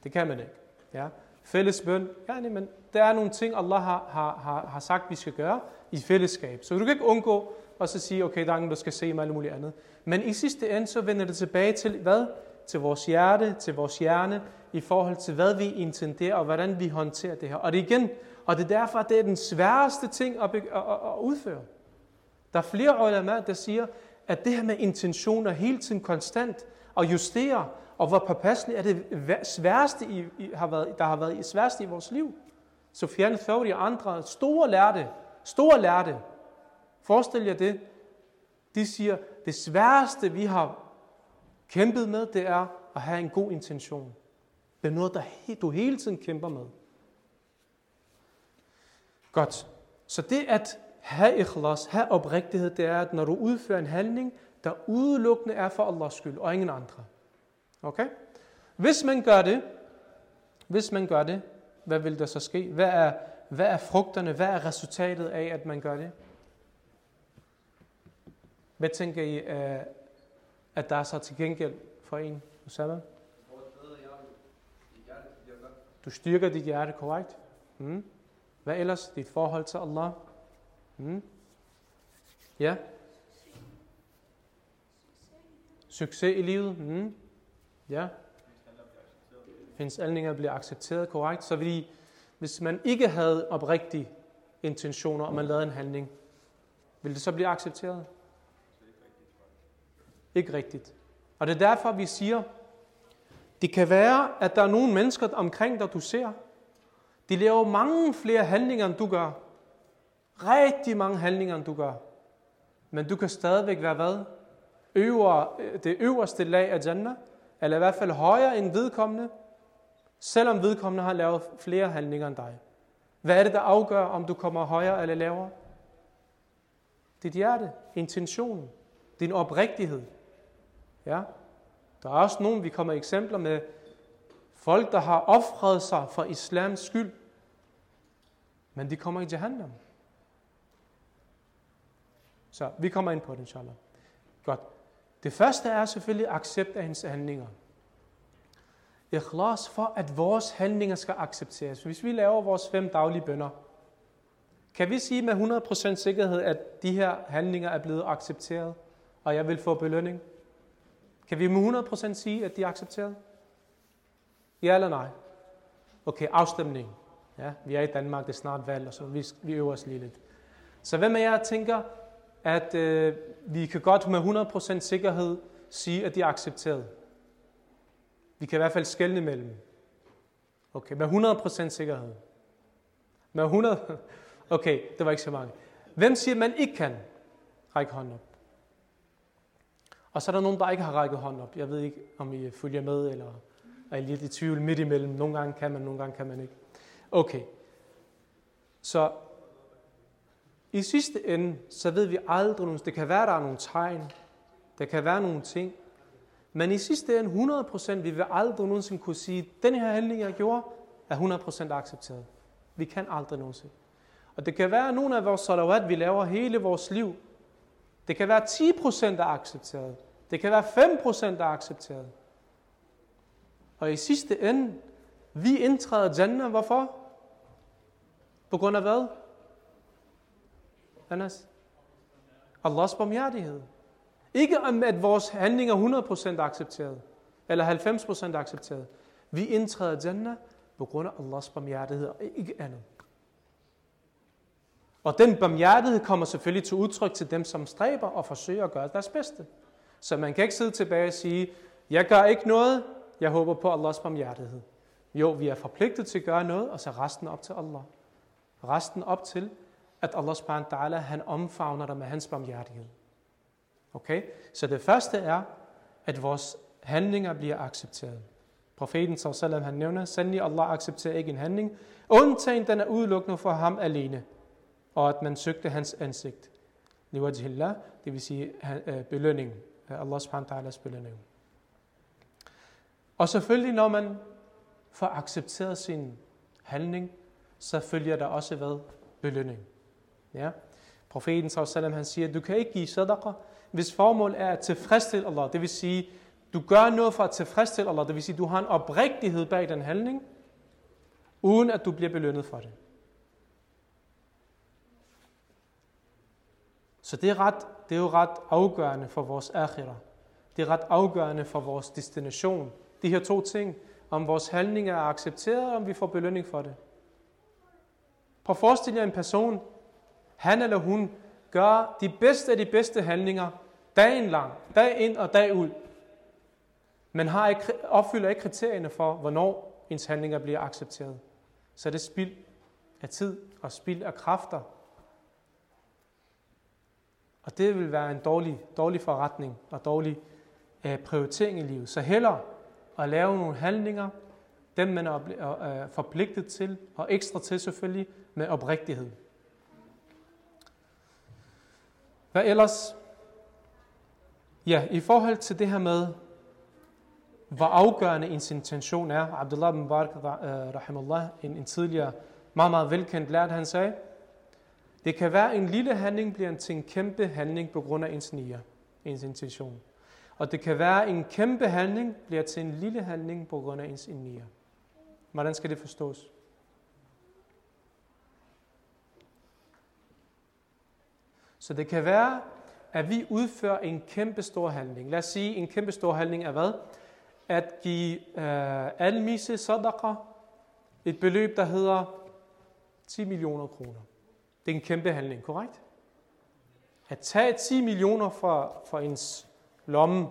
Det kan man ikke. Ja. Fælles bøn. Ja, nej, men der er nogle ting, Allah har, har, har, har sagt, vi skal gøre i fællesskab. Så du kan ikke undgå at så sige, okay, der er ingen, der skal se mig, eller muligt andet. Men i sidste ende, så vender det tilbage til hvad? Til vores hjerte, til vores hjerne, i forhold til, hvad vi intenderer, og hvordan vi håndterer det her. Og det igen, og det er derfor, at det er den sværeste ting at, at, at, at udføre. Der er flere ulema, der siger, at det her med intentioner hele tiden konstant og justere, og hvor påpasselig er det sværeste, i, i, har været, der har været i sværeste i vores liv. Sofian Thauri og andre store lærte, store lærte, forestil jer det, de siger, det sværeste vi har kæmpet med, det er at have en god intention. Det er noget, der du hele tiden kæmper med. Godt. Så det at have ikhlas, have oprigtighed, det er, at når du udfører en handling, der udelukkende er for Allahs skyld, og ingen andre. Okay? Hvis man gør det, hvis man gør det, hvad vil der så ske? Hvad er, hvad er frugterne? Hvad er resultatet af, at man gør det? Hvad tænker I, øh, at der er så til gengæld for en? Osama? Du styrker dit hjerte, korrekt? Mm. Hvad ellers? Dit forhold til Allah? Mm. Ja? Succes i livet? Mm. Ja? Hendes handlinger bliver accepteret, korrekt? Så fordi, hvis man ikke havde oprigtige intentioner, og man lavede en handling, vil det så blive accepteret? Ikke rigtigt. Og det er derfor, vi siger, det kan være, at der er nogle mennesker omkring dig, du ser. De laver mange flere handlinger, end du gør. Rigtig mange handlinger, end du gør. Men du kan stadigvæk være hvad? Øver, øh, det øverste lag af Jannah, eller i hvert fald højere end vedkommende, selvom vedkommende har lavet flere handlinger end dig. Hvad er det, der afgør, om du kommer højere eller lavere? Dit hjerte, intentionen, din oprigtighed. Ja? Der er også nogen, vi kommer eksempler med, folk, der har offret sig for islams skyld, men de kommer i jahannam. Så vi kommer ind på det, inshallah. Godt. Det første er selvfølgelig accept af hendes handlinger. Ikhlas for, at vores handlinger skal accepteres. Hvis vi laver vores fem daglige bønder, kan vi sige med 100% sikkerhed, at de her handlinger er blevet accepteret, og jeg vil få belønning? Kan vi med 100% sige, at de er accepteret? Ja eller nej? Okay, afstemning. Ja, vi er i Danmark, det er snart valg, og så vi, vi øver os lige lidt. Så hvem af jer tænker, at øh, vi kan godt med 100% sikkerhed sige, at de er accepteret? Vi kan i hvert fald skelne mellem. Okay, med 100% sikkerhed. Med 100... Okay, det var ikke så mange. Hvem siger, at man ikke kan? Række hånden op. Og så er der nogen, der ikke har rækket hånden op. Jeg ved ikke, om I følger med, eller er lidt i tvivl midt imellem. Nogle gange kan man, nogle gange kan man ikke. Okay. Så i sidste ende, så ved vi aldrig, det kan være, der er nogle tegn, der kan være nogle ting, men i sidste ende 100%, vi vil aldrig nogensinde kunne sige, at den her handling, jeg gjorde, er 100% accepteret. Vi kan aldrig nogensinde. Og det kan være, at nogle af vores salawat, vi laver hele vores liv, det kan være 10% er accepteret. Det kan være 5% er accepteret. Og i sidste ende, vi indtræder Jannah. Hvorfor? På grund af hvad? Anas? Allahs barmhjertighed. Ikke om, at vores handling er 100% accepteret, eller 90% accepteret. Vi indtræder Jannah på grund af Allahs barmhjertighed, og ikke andet. Og den barmhjertighed kommer selvfølgelig til udtryk til dem, som stræber og forsøger at gøre deres bedste. Så man kan ikke sidde tilbage og sige, jeg gør ikke noget, jeg håber på Allahs barmhjertighed. Jo, vi er forpligtet til at gøre noget, og så resten op til Allah. Resten op til, at Allah subhanahu wa ta'ala, han omfavner dig med hans barmhjertighed. Okay? Så det første er, at vores handlinger bliver accepteret. Profeten sallam, han nævner, sandelig Allah accepterer ikke en handling, undtagen den er udelukkende for ham alene, og at man søgte hans ansigt. Liwajhillah, det vil sige øh, belønning, øh, Allah subhanahu wa ta'alas belønning. Og selvfølgelig, når man får accepteret sin handling, så følger der også hvad? Belønning. Ja? Profeten sallam, han siger, du kan ikke give sadaqa, hvis formål er at tilfredsstille Allah. Det vil sige, du gør noget for at tilfredsstille Allah. Det vil sige, du har en oprigtighed bag den handling, uden at du bliver belønnet for det. Så det er, ret, det er jo ret afgørende for vores akhira. Det er ret afgørende for vores destination. De her to ting, om vores handlinger er accepteret, og om vi får belønning for det. Prøv at forestille jer en person, han eller hun gør de bedste af de bedste handlinger, dagen lang, dag ind og dag ud, men har ikke, opfylder ikke kriterierne for, hvornår ens handlinger bliver accepteret. Så er det spild af tid og spild af kræfter. Og det vil være en dårlig, dårlig forretning og dårlig øh, prioritering i livet. Så hellere at lave nogle handlinger, dem man er øh, forpligtet til, og ekstra til selvfølgelig, med oprigtighed. Hvad ellers? Ja, i forhold til det her med, hvor afgørende ens intention er. Abdullah bin Barak, rahimallah, øh, en, en tidligere meget, meget velkendt lært, han sagde, det kan være, en lille handling bliver til en kæmpe handling på grund af ens nier, ens intention. Og det kan være, en kæmpe handling bliver til en lille handling på grund af ens nier. Hvordan skal det forstås? Så det kan være, at vi udfører en kæmpe stor handling. Lad os sige, en kæmpe stor handling er hvad? At give øh, almise sadaqa et beløb, der hedder 10 millioner kroner. Det er en kæmpe handling, korrekt? At tage 10 millioner fra, fra ens lomme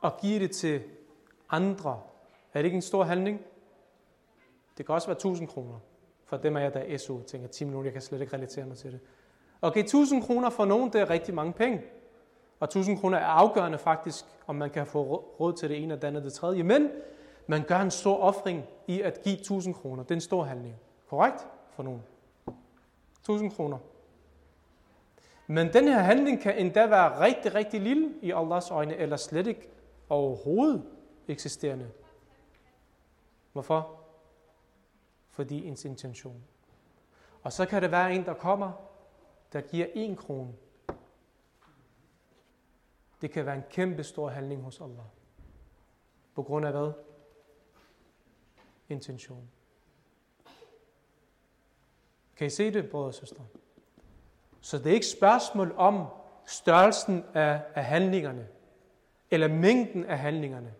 og give det til andre, er det ikke en stor handling? Det kan også være 1000 kroner. For dem af jeg, der er SU, tænker 10 millioner, jeg kan slet ikke relatere mig til det. Okay, 1000 kroner for nogen, det er rigtig mange penge. Og 1000 kroner er afgørende faktisk, om man kan få råd til det ene og det andet og det tredje. Men man gør en stor offring i at give 1000 kroner. Det er en stor handling. Korrekt? For nogen. 1000 kroner. Men den her handling kan endda være rigtig, rigtig lille i Allahs øjne, eller slet ikke overhovedet eksisterende. Hvorfor? Fordi ens intention. Og så kan det være en, der kommer der giver en krone. Det kan være en kæmpe stor handling hos Allah. På grund af hvad? Intention. Kan I se det, brødre og søstre? Så det er ikke spørgsmål om størrelsen af, af handlingerne, eller mængden af handlingerne.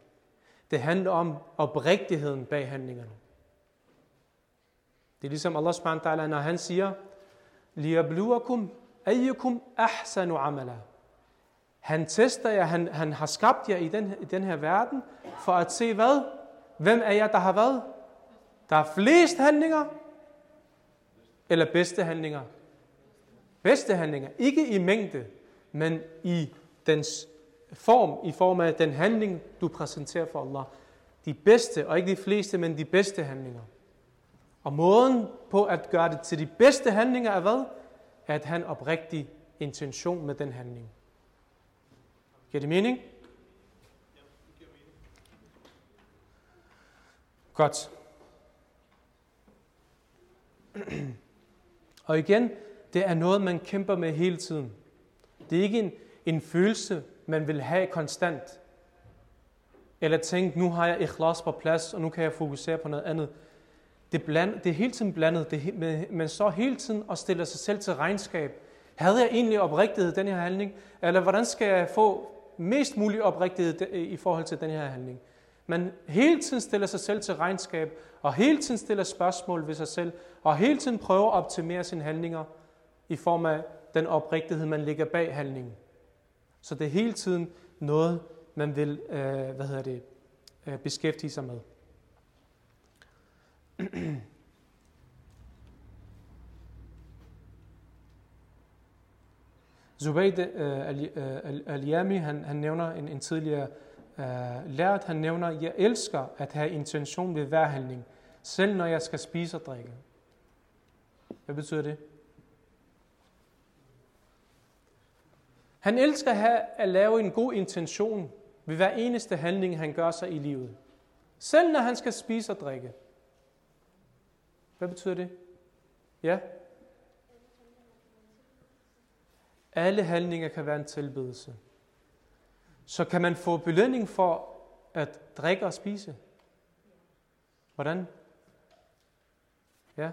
Det handler om oprigtigheden bag handlingerne. Det er ligesom Allah subhanahu wa ta'ala, når han siger, liyabluwakum ayyukum ahsanu amala. Han tester jer, han, han har skabt jer i den, i den her verden, for at se hvad? Hvem er jer, der har hvad? Der er flest handlinger, eller bedste handlinger? Bedste handlinger. Ikke i mængde, men i dens form, i form af den handling, du præsenterer for Allah. De bedste, og ikke de fleste, men de bedste handlinger. Og måden på at gøre det til de bedste handlinger er hvad? At han oprigtig intention med den handling. Giver det mening? Godt. Og igen, det er noget, man kæmper med hele tiden. Det er ikke en, en følelse, man vil have konstant. Eller tænke, nu har jeg ikhlas på plads, og nu kan jeg fokusere på noget andet. Det, bland, det er hele tiden blandet. Det, man så hele tiden og stiller sig selv til regnskab. Havde jeg egentlig oprigtighed den her handling? Eller hvordan skal jeg få mest mulig oprigtighed i forhold til den her handling? Man hele tiden stiller sig selv til regnskab, og hele tiden stiller spørgsmål ved sig selv, og hele tiden prøver at optimere sine handlinger i form af den oprigtighed, man ligger bag handlingen. Så det er hele tiden noget, man vil øh, hvad hedder det, øh, beskæftige sig med. Zubayd øh, øh, al-Yami, han, han nævner en, en tidligere uh, lært, han nævner, jeg elsker at have intention ved hver handling, selv når jeg skal spise og drikke. Hvad betyder det? Han elsker at, have, at lave en god intention ved hver eneste handling, han gør sig i livet. Selv når han skal spise og drikke. Hvad betyder det? Ja? Alle handlinger kan være en tilbedelse. Så kan man få belønning for at drikke og spise? Hvordan? Ja?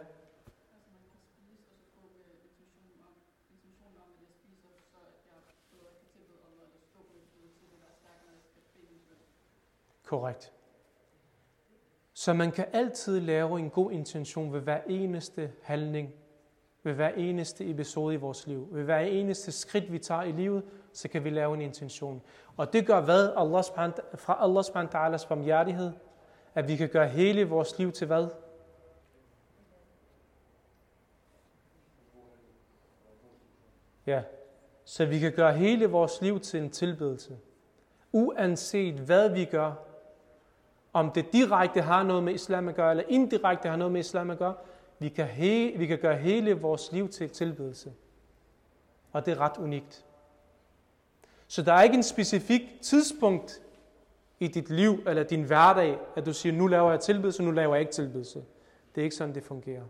Korrekt. Så man kan altid lave en god intention ved hver eneste handling, ved hver eneste episode i vores liv, ved hver eneste skridt, vi tager i livet, så kan vi lave en intention. Og det gør hvad? Allah fra Allah subhanahu barmhjertighed, at vi kan gøre hele vores liv til hvad? Ja, så vi kan gøre hele vores liv til en tilbedelse. Uanset hvad vi gør, om det direkte har noget med islam at gøre, eller indirekte har noget med islam at gøre, vi kan, he, vi kan gøre hele vores liv til tilbedelse. Og det er ret unikt. Så der er ikke en specifik tidspunkt i dit liv eller din hverdag, at du siger, nu laver jeg tilbedelse, nu laver jeg ikke tilbedelse. Det er ikke sådan, det fungerer.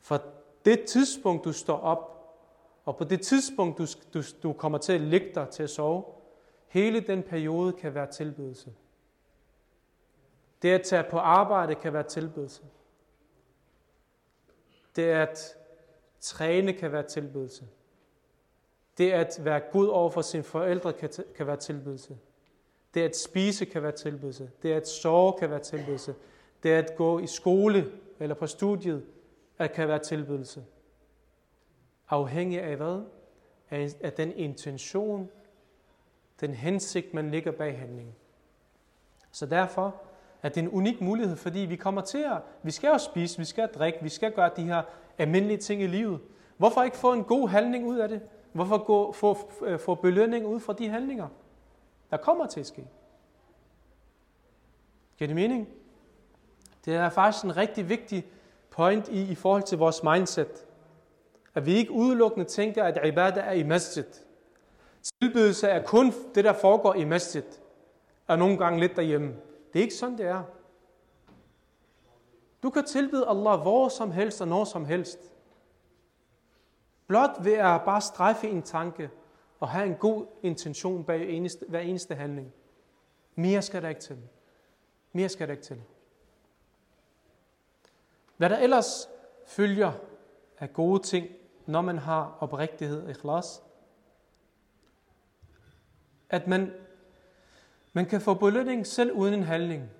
For det tidspunkt, du står op, og på det tidspunkt, du, du, du kommer til at ligge dig til at sove, hele den periode kan være tilbedelse. Det at tage på arbejde kan være tilbedelse. Det at træne kan være tilbedelse. Det at være god over for sine forældre kan, kan være tilbedelse. Det at spise kan være tilbedelse. Det at sove kan være tilbedelse. Det at gå i skole eller på studiet at kan være tilbedelse. Afhængig af hvad? Af, af den intention, den hensigt, man ligger bag handlingen. Så derfor at det er en unik mulighed, fordi vi kommer til at, vi skal jo spise, vi skal drikke, vi skal gøre de her almindelige ting i livet. Hvorfor ikke få en god handling ud af det? Hvorfor gå, få, øh, få belønning ud fra de handlinger, der kommer til at ske? Giver det mening? Det er faktisk en rigtig vigtig point i, i forhold til vores mindset. At vi ikke udelukkende tænker, at ibadah er i masjid. Tilbydelse er kun det, der foregår i masjid. Og nogle gange lidt derhjemme. Det er ikke sådan, det er. Du kan tilbede Allah hvor som helst og når som helst. Blot ved at bare strejfe en tanke og have en god intention bag eneste, hver eneste handling. Mere skal der ikke til. Mere skal der ikke til. Hvad der ellers følger af gode ting, når man har oprigtighed og ikhlas, at man man kan få belønning selv uden en handling.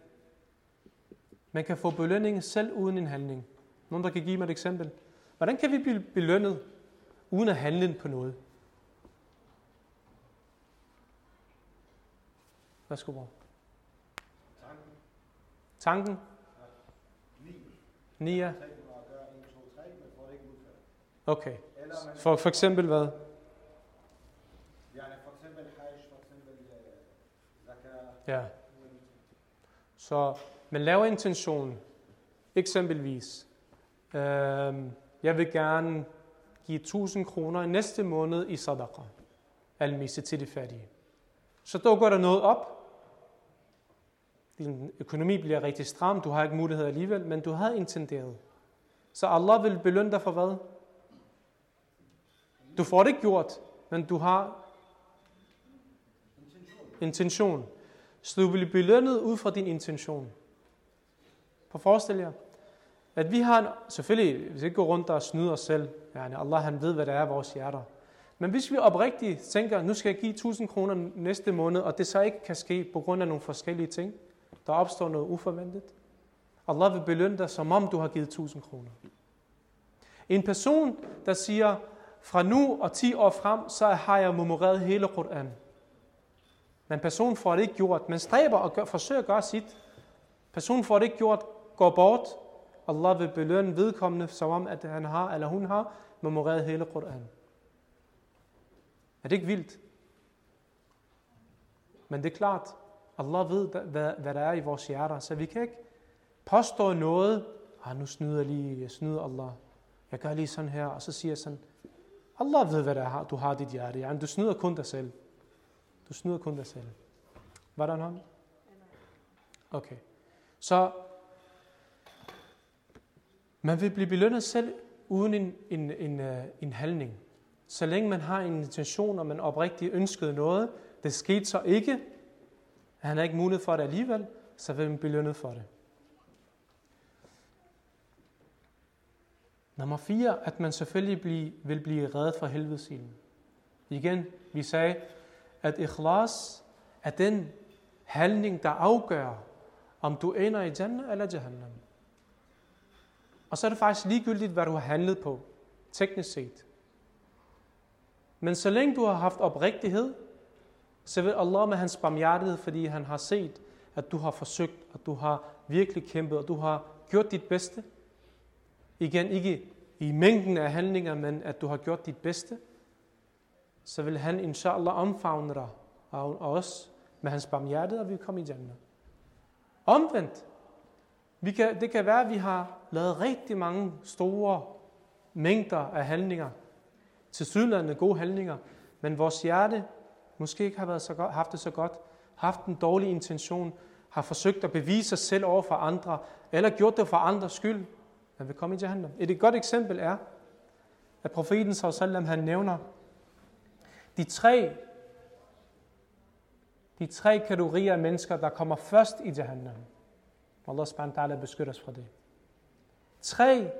Man kan få belønning selv uden en handling. Nogen, der kan give mig et eksempel. Hvordan kan vi blive belønnet uden at handle på noget? Værsgo, bror. Tanken. Tanken? Ja. Nia. Okay. For, for eksempel hvad? Ja. Så man laver intention. Eksempelvis, øh, jeg vil gerne give 1000 kroner næste måned i sadaqa. Almisse til de fattige. Så dukker der noget op. Din økonomi bliver rigtig stram, du har ikke mulighed alligevel, men du havde intenderet. Så Allah vil belønne dig for hvad? Du får det ikke gjort, men du har intention. Så du vil blive belønnet ud fra din intention. På forestil jer, at vi har, en, selvfølgelig, hvis vi ikke går rundt og snyder os selv, ja, Allah han ved, hvad der er i vores hjerter. Men hvis vi oprigtigt tænker, nu skal jeg give 1000 kroner næste måned, og det så ikke kan ske på grund af nogle forskellige ting, der opstår noget uforventet. Allah vil belønne dig, som om du har givet 1000 kroner. En person, der siger, fra nu og 10 år frem, så har jeg memoreret hele Qur'an. Men personen får det ikke gjort. Man stræber og gør, forsøger at gøre sit. Personen får det ikke gjort, går bort, Allah vil belønne vedkommende, som om at han har eller hun har memoreret hele Qur'an. Er det ikke vildt? Men det er klart, Allah ved, hvad, hvad der er i vores hjerter, så vi kan ikke påstå noget, ah, nu snyder jeg lige, jeg snyder Allah. Jeg gør lige sådan her, og så siger jeg sådan, Allah ved, hvad der er, du har i dit hjerte. Ja, du snyder kun dig selv. Du snyder kun dig selv. Var der en hånd? Okay. Så man vil blive belønnet selv uden en, en, en, øh, en handling. Så længe man har en intention, og man oprigtigt ønskede noget, det skete så ikke, han har ikke mulighed for det alligevel, så vil man blive belønnet for det. Nummer 4, at man selvfølgelig blive, vil blive reddet fra helvedesilden. Igen, vi sagde, at ikhlas er den handling, der afgør, om du ender i Jannah eller Jahannam. Og så er det faktisk ligegyldigt, hvad du har handlet på, teknisk set. Men så længe du har haft oprigtighed, så vil Allah med hans barmhjertighed, fordi han har set, at du har forsøgt, at du har virkelig kæmpet, og du har gjort dit bedste. Igen, ikke i mængden af handlinger, men at du har gjort dit bedste. Så vil han inshallah omfavne dig og os med hans barmhjertighed, og vi kommer i Jannah. Omvendt, vi kan, det kan være, at vi har lavet rigtig mange store mængder af handlinger, til sydlandene gode handlinger, men vores hjerte måske ikke har været så godt, haft det så godt, haft en dårlig intention, har forsøgt at bevise sig selv over for andre, eller gjort det for andres skyld, man vil komme i Jahannam. Et godt eksempel er, at profeten sallam, han nævner de tre, de tre kategorier af mennesker, der kommer først i Jahannam. Allah subhanahu wa ta'ala beskytter os fra det. Tre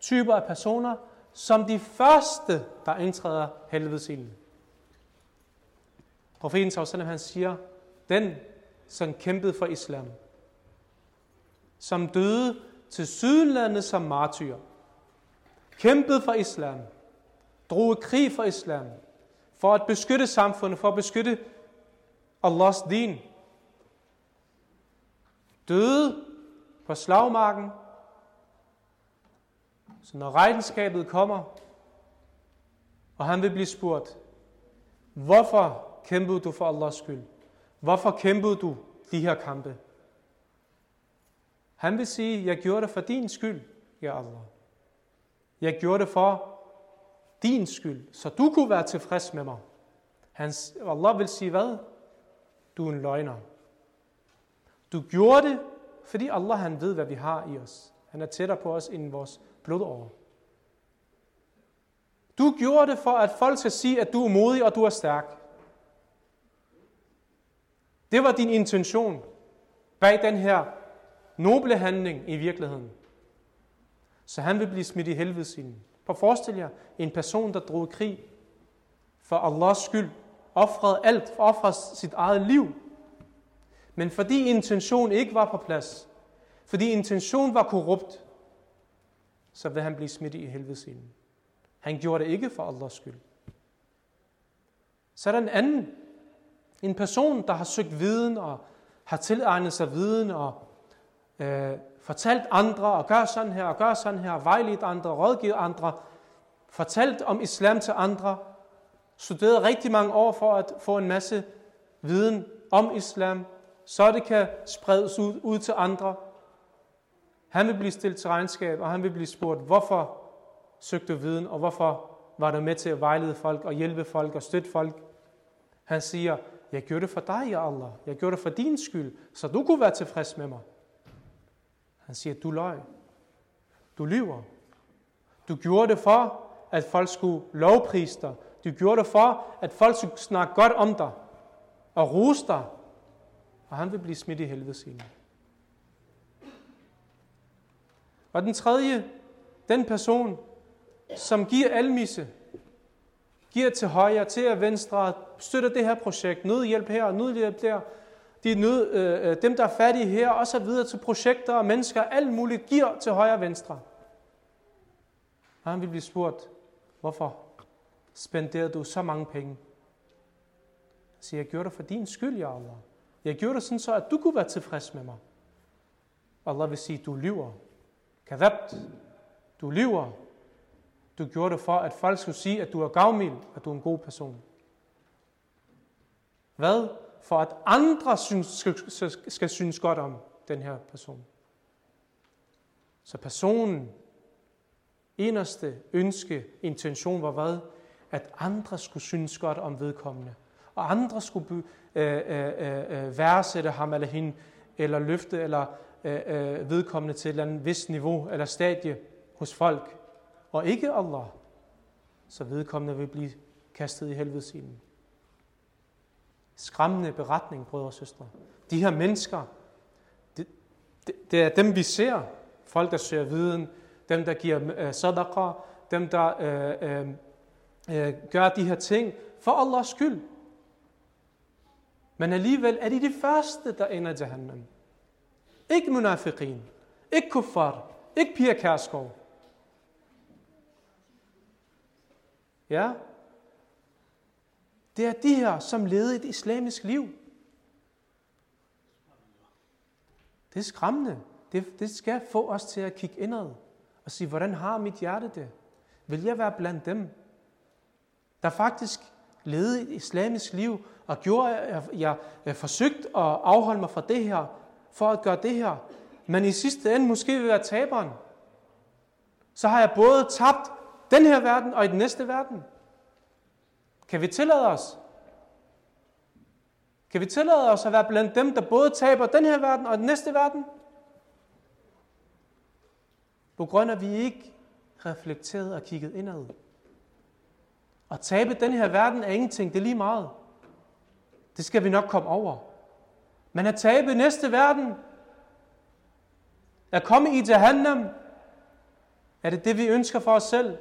typer af personer, som de første, der indtræder helvedesilden. Profeten sallallahu han siger, den, som kæmpede for islam, som døde til sydlandet som martyr, kæmpede for islam, drog krig for islam, for at beskytte samfundet, for at beskytte Allahs din, døde på slagmarken, så når regnskabet kommer, og han vil blive spurgt, hvorfor kæmpede du for Allahs skyld? Hvorfor kæmpede du de her kampe? Han vil sige, jeg gjorde det for din skyld, ja Allah. Jeg gjorde det for din skyld, så du kunne være tilfreds med mig. Hans, Allah vil sige hvad? Du er en løgner. Du gjorde det, fordi Allah han ved, hvad vi har i os. Han er tættere på os end vores blodår. Du gjorde det for, at folk skal sige, at du er modig og du er stærk. Det var din intention bag den her noble handling i virkeligheden. Så han vil blive smidt i helvedesinden. Prøv at forestille jer en person, der drog krig for Allahs skyld, offrede alt, offrede sit eget liv. Men fordi intention ikke var på plads, fordi intention var korrupt, så vil han blive smidt i helvedesilden. Han gjorde det ikke for Allahs skyld. Så er der en anden, en person, der har søgt viden og har tilegnet sig viden og øh, fortalt andre og gør sådan her og gør sådan her, vejledt andre, rådgivet andre, fortalt om islam til andre, studeret rigtig mange år for at få en masse viden om islam, så det kan spredes ud, ud til andre. Han vil blive stillet til regnskab, og han vil blive spurgt, hvorfor søgte du viden, og hvorfor var du med til at vejlede folk og hjælpe folk og støtte folk. Han siger, jeg gjorde det for dig, ja Allah. Jeg gjorde det for din skyld, så du kunne være tilfreds med mig. Han siger, du løg. Du lyver. Du gjorde det for, at folk skulle lovprise dig. Du gjorde det for, at folk skulle snakke godt om dig og rose dig. Og han vil blive smidt i helvede sine. Og den tredje, den person, som giver almisse, giver til højre, til venstre, støtter det her projekt, nødhjælp her, nødhjælp der, de nød, øh, øh, dem, der er fattige her, og så videre til projekter og mennesker, alt muligt giver til højre og venstre. Og han vil blive spurgt, hvorfor spenderede du så mange penge? Så jeg gjorde det for din skyld, ja Allah. Jeg gjorde det sådan så, at du kunne være tilfreds med mig. Allah vil sige, du lyver. Kadabt. Du lyver. Du gjorde det for, at folk skulle sige, at du er gavmild, at du er en god person. Hvad? For at andre synes, skal, skal synes godt om den her person. Så personen, inderste ønske, intention var hvad? At andre skulle synes godt om vedkommende. Og andre skulle øh, øh, øh, øh, værdsætte ham eller hende, eller løfte eller øh, øh, vedkommende til et eller andet vis niveau eller stadie hos folk. Og ikke Allah. Så vedkommende vil blive kastet i helvedesilen. Skræmmende beretning, brødre og søstre. De her mennesker, det, det, det er dem, vi ser. Folk, der søger viden, dem, der giver øh, sadaqa, dem, der øh, øh, øh, gør de her ting for Allahs skyld. Men alligevel er de de første, der ender i Jahannam. Ikke munafiqin, ikke kuffar, ikke Pia Kærskov. Ja, det er de her, som levede et islamisk liv. Det er skræmmende. Det, det skal få os til at kigge indad og sige, hvordan har mit hjerte det? Vil jeg være blandt dem, der faktisk levede et islamisk liv, og gjorde, at jeg, jeg, jeg forsøgte at afholde mig fra det her, for at gøre det her, men i sidste ende måske vil være taberen. Så har jeg både tabt den her verden og i den næste verden. Kan vi tillade os? Kan vi tillade os at være blandt dem, der både taber den her verden og den næste verden? På grund af, at vi ikke reflekteret og kigget indad. At tabe den her verden er ingenting, det er lige meget. Det skal vi nok komme over. Men at tabe næste verden, at komme i Jahannam, er det det, vi ønsker for os selv.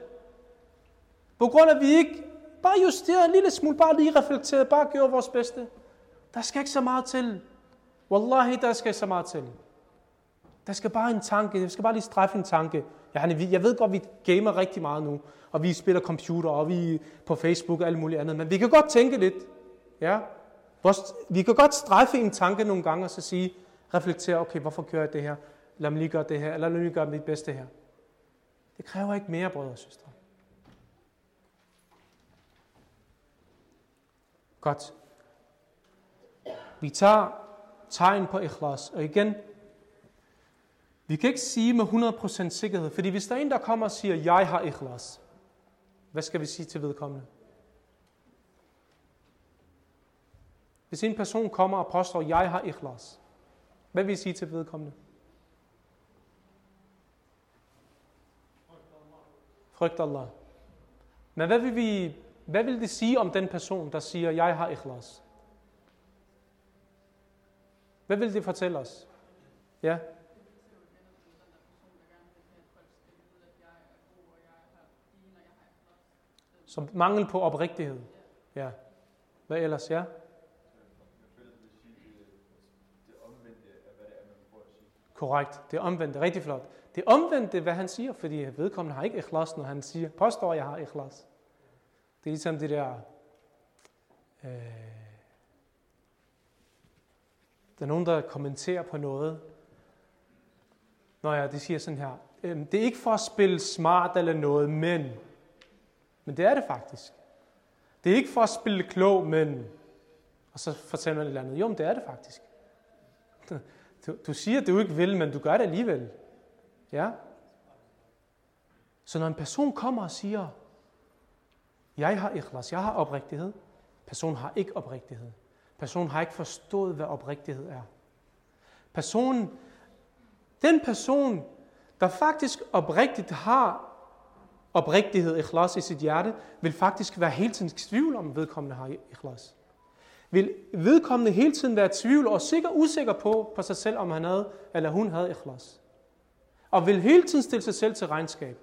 På grund af, at vi ikke bare justere en lille smule, bare lige reflekteret, bare gøre vores bedste. Der skal ikke så meget til. Wallahi, der skal ikke så meget til. Der skal bare en tanke, der skal bare lige straffe en tanke. Jeg ved godt, vi gamer rigtig meget nu, og vi spiller computer, og vi er på Facebook og alt muligt andet, men vi kan godt tænke lidt. Ja? Vi kan godt straffe en tanke nogle gange, og så sige, reflektere, okay, hvorfor kører jeg det her? Lad mig lige gøre det her, eller lad mig lige gøre mit bedste her. Det kræver ikke mere, brødre og søstre. Godt. Vi tager tegn på ikhlas, og igen, vi kan ikke sige med 100% sikkerhed, fordi hvis der er en, der kommer og siger, jeg har ikhlas, hvad skal vi sige til vedkommende? Hvis en person kommer og påstår, jeg har ikhlas, hvad vil I sige til vedkommende? Frygt Allah. Men hvad vil, vi, hvad vil det sige om den person, der siger, jeg har ikhlas? Hvad vil det fortælle os? Ja? Som mangel på oprigtighed. Ja. Hvad ellers? Ja? Korrekt. Det er omvendt. Rigtig flot. Det er omvendt, hvad han siger, fordi vedkommende har ikke ikhlas, når han siger, påstår, at jeg har ikhlas. Det er ligesom det der... Øh, der er nogen, der kommenterer på noget. Nå ja, det siger sådan her. Øh, det er ikke for at spille smart eller noget, men men det er det faktisk. Det er ikke for at spille klog, men... Og så fortæller man et eller andet. Jo, men det er det faktisk. Du, du siger, at du ikke vil, men du gør det alligevel. Ja? Så når en person kommer og siger, jeg har ikhlas, jeg har oprigtighed, personen har ikke oprigtighed. Personen har ikke forstået, hvad oprigtighed er. Personen, den person, der faktisk oprigtigt har oprigtighed, ikhlas i sit hjerte, vil faktisk være hele tiden i tvivl om, vedkommende har ikhlas. Vil vedkommende hele tiden være i tvivl og sikker usikker på, på sig selv, om han havde eller hun havde ikhlas. Og vil hele tiden stille sig selv til regnskab.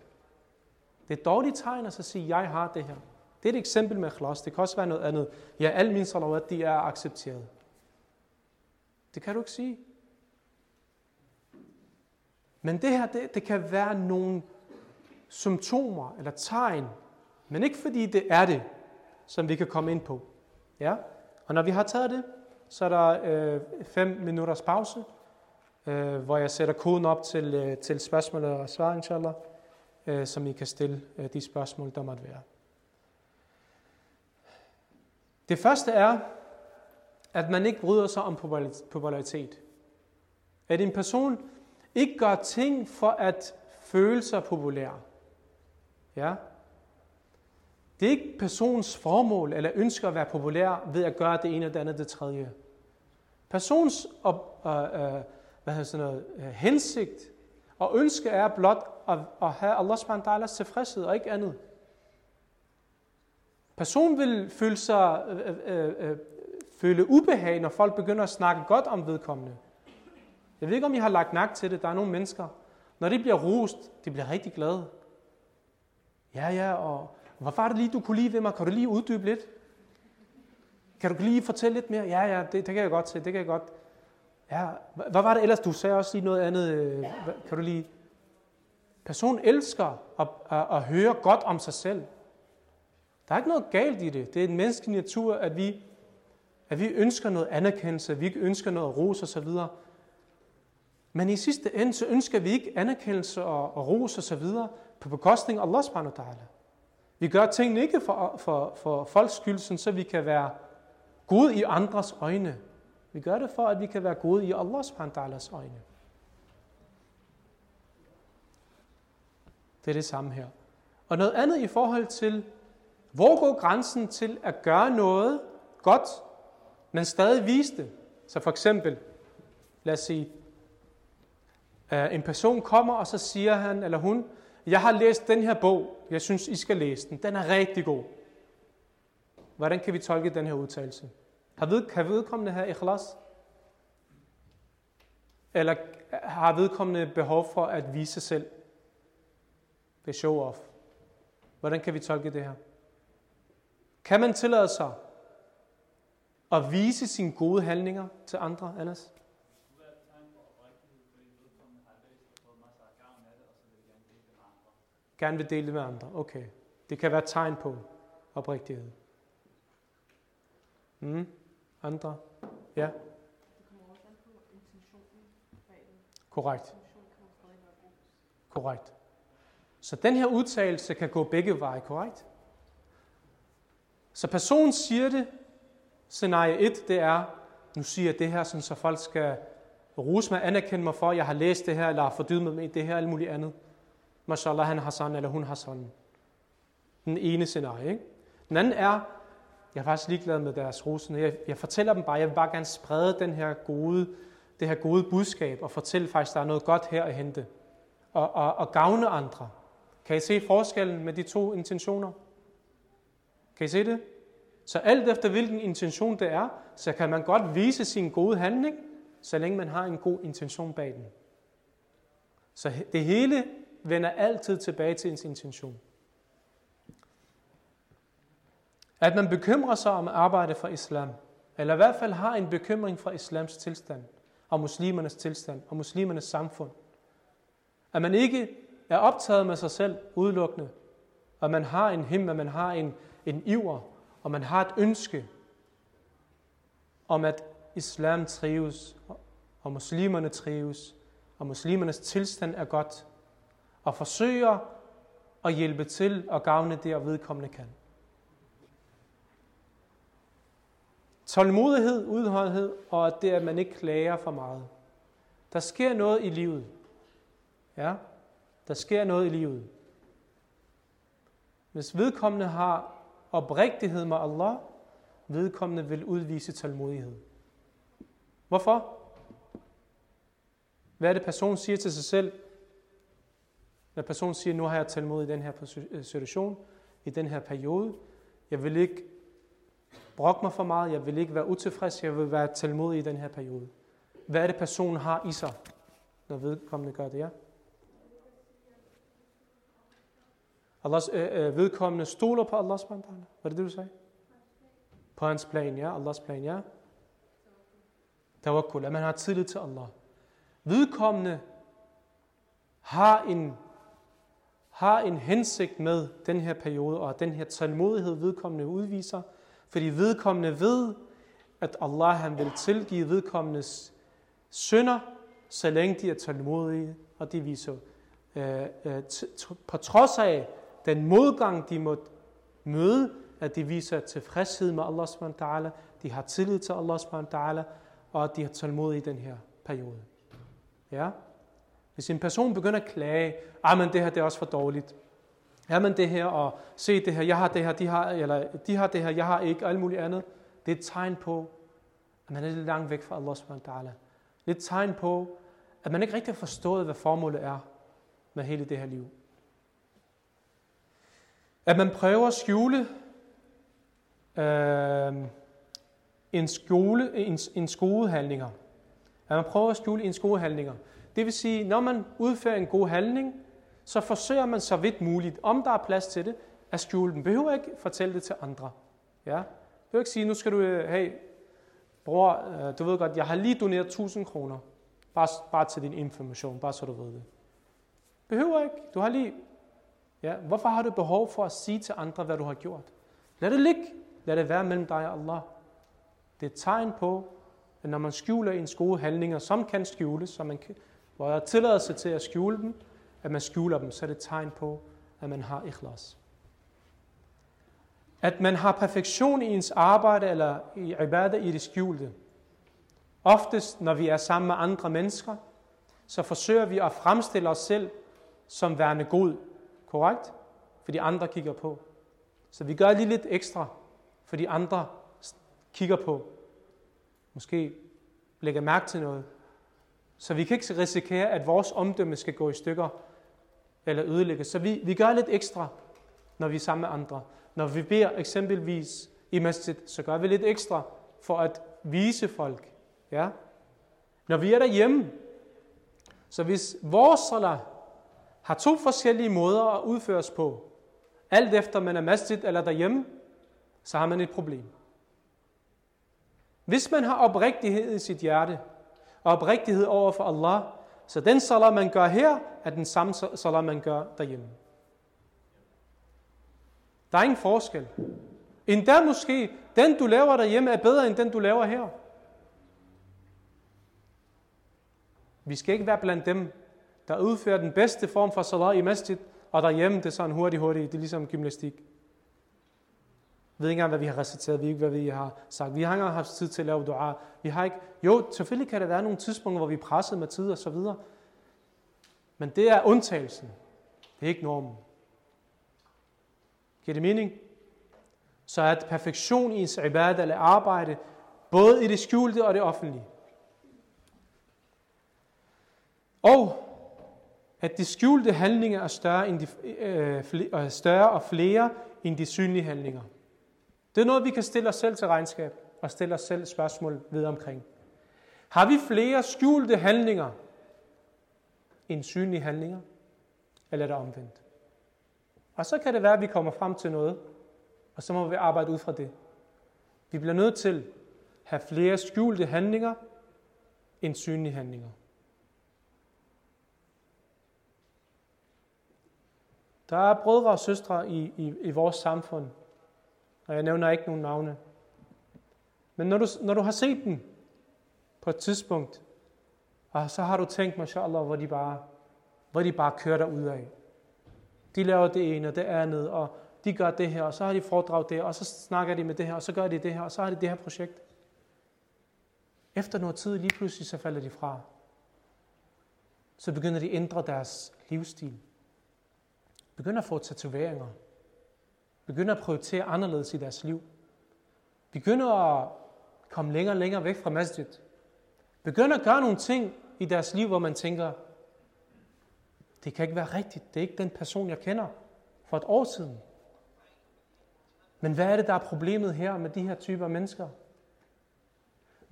Det er et dårligt tegn at sige, jeg har det her. Det er et eksempel med ikhlas. Det kan også være noget andet. Ja, al min salawat, de er accepteret. Det kan du ikke sige. Men det her, det, det kan være nogle symptomer eller tegn, men ikke fordi det er det, som vi kan komme ind på. Ja? Og når vi har taget det, så er der øh, fem minutters pause, øh, hvor jeg sætter koden op til, øh, til spørgsmål og svar, inshallah, øh, som I kan stille øh, de spørgsmål, der måtte være. Det første er, at man ikke bryder sig om popularitet. At en person ikke gør ting for at føle sig populær. Ja? Det er ikke persons formål eller ønsker at være populær ved at gøre det ene og det andet det tredje. Persons op, øh, øh, hvad hedder sådan noget, øh, hensigt og ønske er blot at, at have Allah subhanahu wa tilfredshed og ikke andet. Personen vil føle sig øh, øh, øh, øh, føle ubehag, når folk begynder at snakke godt om vedkommende. Jeg ved ikke, om I har lagt mærke til det. Der er nogle mennesker, når de bliver rost, de bliver rigtig glade. Ja, ja, og hvad var det lige, du kunne lide ved mig? Kan du lige uddybe lidt? Kan du lige fortælle lidt mere? Ja, ja, det, det kan jeg godt se, det kan jeg godt. Ja, hvad var det ellers? Du sagde også lige noget andet. Øh, kan du lige... Personen elsker at, at, at høre godt om sig selv. Der er ikke noget galt i det. Det er en menneskelig natur, at vi, at vi ønsker noget anerkendelse, at vi ønsker noget ros og så videre. Men i sidste ende, så ønsker vi ikke anerkendelse og, og ros og så videre på bekostning af Allah subhanahu wa ta'ala. Vi gør tingene ikke for, for, for folks skyld, så vi kan være gode i andres øjne. Vi gør det for, at vi kan være gode i Allah subhanahu wa ta'alas øjne. Det er det samme her. Og noget andet i forhold til, hvor går grænsen til at gøre noget godt, men stadig vise det? Så for eksempel, lad os sige, øh, en person kommer, og så siger han eller hun, jeg har læst den her bog, jeg synes, I skal læse den. Den er rigtig god. Hvordan kan vi tolke den her udtalelse? Har ved, kan vedkommende have ikhlas? Eller øh, har vedkommende behov for at vise sig selv? Det er show off. Hvordan kan vi tolke det her? Kan man tillade sig at vise sine gode handlinger til andre, Anders? Gerne vil dele det med andre. Okay. Det kan være tegn på oprigtighed. Mm. Andre? Ja? Det kommer også an på intentionen bag. Korrekt. Kan god. Korrekt. Så den her udtalelse kan gå begge veje, korrekt? Så personen siger det, scenarie 1, det er, nu siger jeg det her, sådan, så folk skal rose mig, anerkende mig for, at jeg har læst det her, eller har fordybet mig med det her, eller muligt andet. Mashallah, han har sådan, eller hun har sådan. Den ene scenarie. Ikke? Den anden er, jeg er faktisk ligeglad med deres rosen. Jeg, jeg fortæller dem bare, jeg vil bare gerne sprede den her gode, det her gode budskab, og fortælle faktisk, at der er noget godt her at hente. Og, og, og gavne andre. Kan I se forskellen med de to intentioner? Kan I se det? Så alt efter hvilken intention det er, så kan man godt vise sin gode handling, så længe man har en god intention bag den. Så det hele vender altid tilbage til ens intention. At man bekymrer sig om arbejde for islam, eller i hvert fald har en bekymring for islams tilstand, og muslimernes tilstand, og muslimernes samfund. At man ikke er optaget med sig selv udelukkende, og man har en him, at man har en, en iver, og man har et ønske om, at islam trives, og muslimerne trives, og muslimernes tilstand er godt, og forsøger at hjælpe til og gavne det, og vedkommende kan. Tålmodighed, udholdenhed, og at det, at man ikke klager for meget. Der sker noget i livet. Ja, der sker noget i livet. Hvis vedkommende har oprigtighed med Allah, vedkommende vil udvise tålmodighed. Hvorfor? Hvad er det, personen siger til sig selv? Når personen siger, nu har jeg tålmodighed i den her øh, situation, i den her periode, jeg vil ikke brokke mig for meget, jeg vil ikke være utilfreds, jeg vil være tålmodig i den her periode. Hvad er det, personen har i sig, når vedkommende gør det, ja? Allahs øh, øh, vedkommende stoler på Allahs plan. Hvad Var det, du sagde? På hans plan, ja. Allahs plan, ja. Tawakkul, at man har tillid til Allah. Vedkommende har en har en hensigt med den her periode, og den her tålmodighed vedkommende udviser, fordi vedkommende ved, at Allah han vil tilgive vedkommendes synder, så længe de er tålmodige, og de viser, øh, øh, t- t- på trods af den modgang, de må møde, at de viser tilfredshed med Allah subhanahu wa ta'ala, de har tillid til Allah subhanahu wa ta'ala, og at de har tålmodighed i den her periode. Ja? Hvis en person begynder at klage, ah, men det her det er også for dårligt. Ja, men det her, og se det her, jeg har det her, de har, eller de har det her, jeg har ikke, og alt muligt andet. Det er et tegn på, at man er lidt langt væk fra Allah subhanahu wa ta'ala. Det er et tegn på, at man ikke rigtig har forstået, hvad formålet er med hele det her liv. At man prøver at skjule øh, en, skole, en, en skolehandlinger. At man prøver at skjule en skolehandlinger. Det vil sige, når man udfører en god handling, så forsøger man så vidt muligt, om der er plads til det, at skjule den. Behøver ikke fortælle det til andre. Ja? Behøver ikke sige, nu skal du, øh, hey, bror, øh, du ved godt, jeg har lige doneret 1000 kroner. Bare, bare til din information, bare så du ved det. Behøver ikke. Du har lige... Ja, hvorfor har du behov for at sige til andre, hvad du har gjort? Lad det ligge. Lad det være mellem dig og Allah. Det er et tegn på, at når man skjuler ens gode handlinger, som kan skjules, som man kan, hvor der er tilladelse til at skjule dem, at man skjuler dem, så er det et tegn på, at man har ikhlas. At man har perfektion i ens arbejde eller i ibadah i det skjulte. Oftest, når vi er sammen med andre mennesker, så forsøger vi at fremstille os selv som værende god. Korrekt? Fordi andre kigger på. Så vi gør lige lidt ekstra, fordi andre kigger på. Måske lægger mærke til noget. Så vi kan ikke risikere, at vores omdømme skal gå i stykker eller ødelægges. Så vi, vi gør lidt ekstra, når vi er sammen med andre. Når vi beder eksempelvis i masjid, så gør vi lidt ekstra for at vise folk. Ja? Når vi er derhjemme, så hvis vores salat har to forskellige måder at udføres på, alt efter man er masjid eller derhjemme, så har man et problem. Hvis man har oprigtighed i sit hjerte, og oprigtighed over for Allah, så den salat, man gør her, er den samme salat, man gør derhjemme. Der er ingen forskel. Endda måske, den du laver derhjemme er bedre end den du laver her. Vi skal ikke være blandt dem, der udfører den bedste form for salat i masjid, og derhjemme det er sådan hurtigt, hurtigt, det er ligesom gymnastik. Jeg ved ikke engang, hvad vi har reciteret, vi ved ikke, hvad vi har sagt. Vi har ikke engang haft tid til at lave dua. Vi har ikke... Jo, selvfølgelig kan der være nogle tidspunkter, hvor vi er presset med tid og så videre. Men det er undtagelsen. Det er ikke normen. Giver det mening? Så at perfektion i ens ibadah eller arbejde, både i det skjulte og det offentlige. Og at de skjulte handlinger er større, end de, øh, flere, øh, større og flere end de synlige handlinger. Det er noget, vi kan stille os selv til regnskab og stille os selv spørgsmål ved omkring. Har vi flere skjulte handlinger end synlige handlinger? Eller er det omvendt? Og så kan det være, at vi kommer frem til noget, og så må vi arbejde ud fra det. Vi bliver nødt til at have flere skjulte handlinger end synlige handlinger. Der er brødre og søstre i, i, i vores samfund, og jeg nævner ikke nogen navne. Men når du, når du har set dem på et tidspunkt, og så har du tænkt, mashallah, hvor de bare, hvor de bare kører ud af. De laver det ene og det andet, og de gør det her, og så har de foredrag det, og så snakker de med det her, og så gør de det her, og så har de det her projekt. Efter noget tid, lige pludselig, så falder de fra. Så begynder de at ændre deres livsstil. Begynd at få tatoveringer. Begynd at prioritere anderledes i deres liv. Begynd at komme længere og længere væk fra masjid. Begynd at gøre nogle ting i deres liv, hvor man tænker, det kan ikke være rigtigt. Det er ikke den person, jeg kender for et år siden. Men hvad er det, der er problemet her med de her typer mennesker?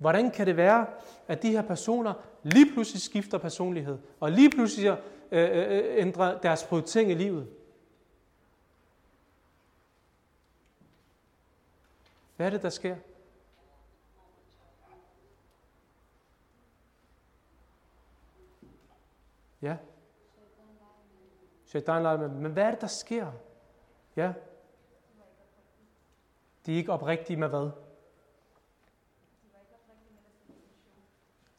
Hvordan kan det være, at de her personer lige pludselig skifter personlighed, og lige pludselig øh, øh, øh ændrer deres prioritering i livet? Hvad er det, der sker? Ja. Shaitan leger med Men hvad er det, der sker? Ja. De er ikke oprigtige med hvad?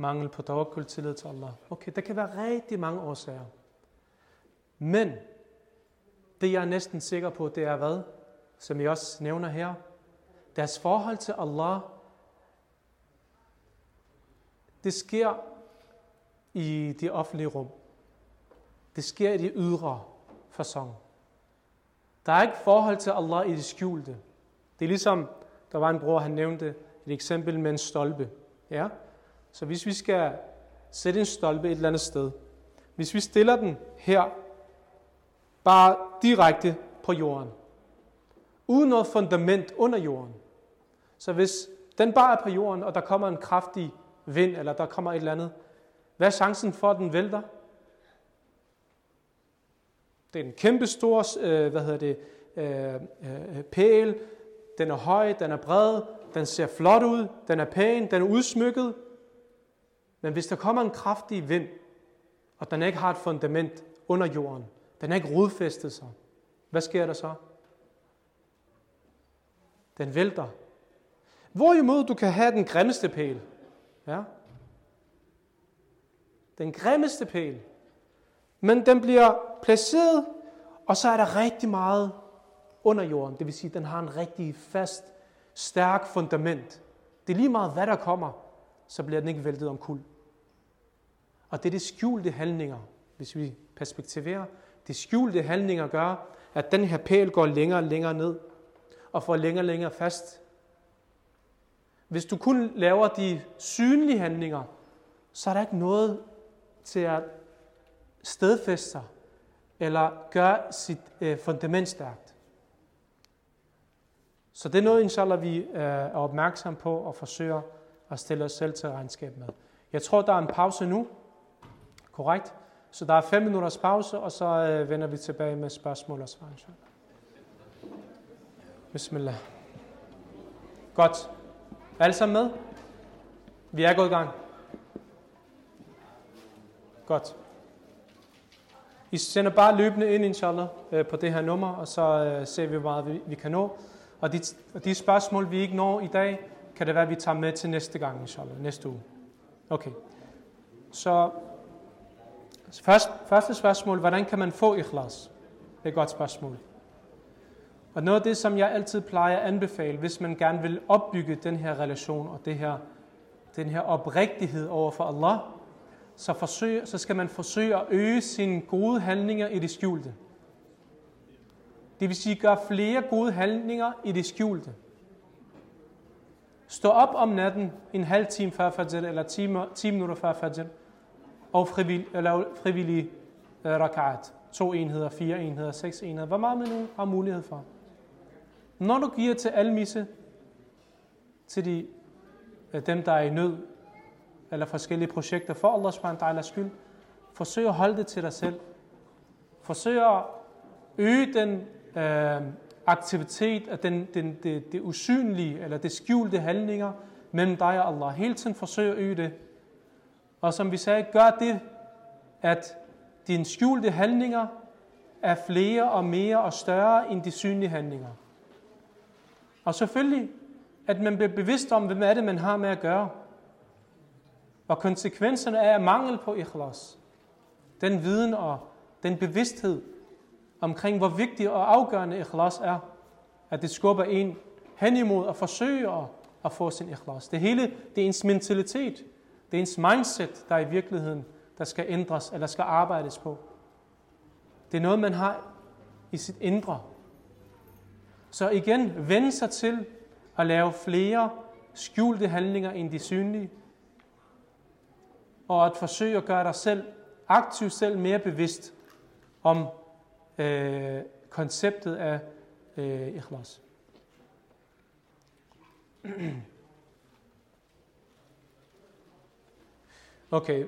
Mangel på tawakkul, tillid til Allah. Okay, der kan være rigtig mange årsager. Men det jeg er næsten sikker på, det er hvad? Som jeg også nævner her. Deres forhold til Allah, det sker i det offentlige rum. Det sker i det ydre fasong. Der er ikke forhold til Allah i det skjulte. Det er ligesom, der var en bror, han nævnte et eksempel med en stolpe. Ja? Så hvis vi skal sætte en stolpe et eller andet sted, hvis vi stiller den her, bare direkte på jorden, uden noget fundament under jorden, så hvis den bare er på jorden, og der kommer en kraftig vind, eller der kommer et eller andet, hvad er chancen for, at den vælter? Det er en kæmpe stor, øh, hvad hedder det, øh, øh, øh pæl, den er høj, den er bred, den ser flot ud, den er pæn, den er udsmykket, men hvis der kommer en kraftig vind, og den ikke har et fundament under jorden, den er ikke rodfæstet sig, hvad sker der så? Den vælter. Hvorimod du kan have den grimmeste pæl. Ja? Den grimmeste pæl. Men den bliver placeret, og så er der rigtig meget under jorden. Det vil sige, at den har en rigtig fast, stærk fundament. Det er lige meget, hvad der kommer, så bliver den ikke væltet om kul. Og det er de skjulte handlinger, hvis vi perspektiverer. De skjulte handlinger gør, at den her pæl går længere og længere ned, og får længere og længere fast. Hvis du kun laver de synlige handlinger, så er der ikke noget til at stedfæste sig, eller gøre sit øh, fundament stærkt. Så det er noget, inshallah, vi øh, er opmærksom på og forsøger at stille os selv til regnskab med. Jeg tror, der er en pause nu. Korrekt? Så der er fem minutters pause, og så øh, vender vi tilbage med spørgsmål og svar. Bismillah. Godt. Er alle sammen med? Vi er gået i gang. Godt. I sender bare løbende ind, inshallah, øh, på det her nummer, og så øh, ser vi, hvor meget vi, vi kan nå. Og de, og de spørgsmål, vi ikke når i dag, kan det være, at vi tager med til næste gang, inshallah, næste uge. Okay. Så først, første spørgsmål, hvordan kan man få ikhlas? Det er et godt spørgsmål. Og noget af det, som jeg altid plejer at anbefale, hvis man gerne vil opbygge den her relation og det her, den her oprigtighed over for Allah, så, forsøg, så skal man forsøge at øge sine gode handlinger i det skjulte. Det vil sige, gøre flere gode handlinger i det skjulte. Stå op om natten en halv time før fajr, eller 10, 10 minutter før fajr, og frivillig, øh, eller frivillig uh, øh, rakat. To enheder, fire enheder, seks enheder. Hvor meget man nu har mulighed for. Når du giver til almisse, til de, øh, dem, der er i nød, eller forskellige projekter for Allah subhanahu ta'ala skyld, forsøg at holde det til dig selv. Forsøg at øge den øh, aktivitet af den, den, det, det usynlige, eller det skjulte handlinger mellem dig og Allah. Hele tiden forsøg at øge det. Og som vi sagde, gør det, at dine skjulte handlinger er flere og mere og større end de synlige handlinger. Og selvfølgelig, at man bliver bevidst om, hvem er det, man har med at gøre. Og konsekvenserne af mangel på ikhlas. Den viden og den bevidsthed omkring, hvor vigtig og afgørende ikhlas er, at det skubber en hen imod at forsøge at, at få sin ikhlas. Det hele, det er ens mentalitet, det er ens mindset, der i virkeligheden, der skal ændres eller skal arbejdes på. Det er noget, man har i sit indre. Så igen, vende sig til at lave flere skjulte handlinger end de synlige, og at forsøge at gøre dig selv aktivt selv mere bevidst om øh, konceptet af øh, ikhlas. Okay.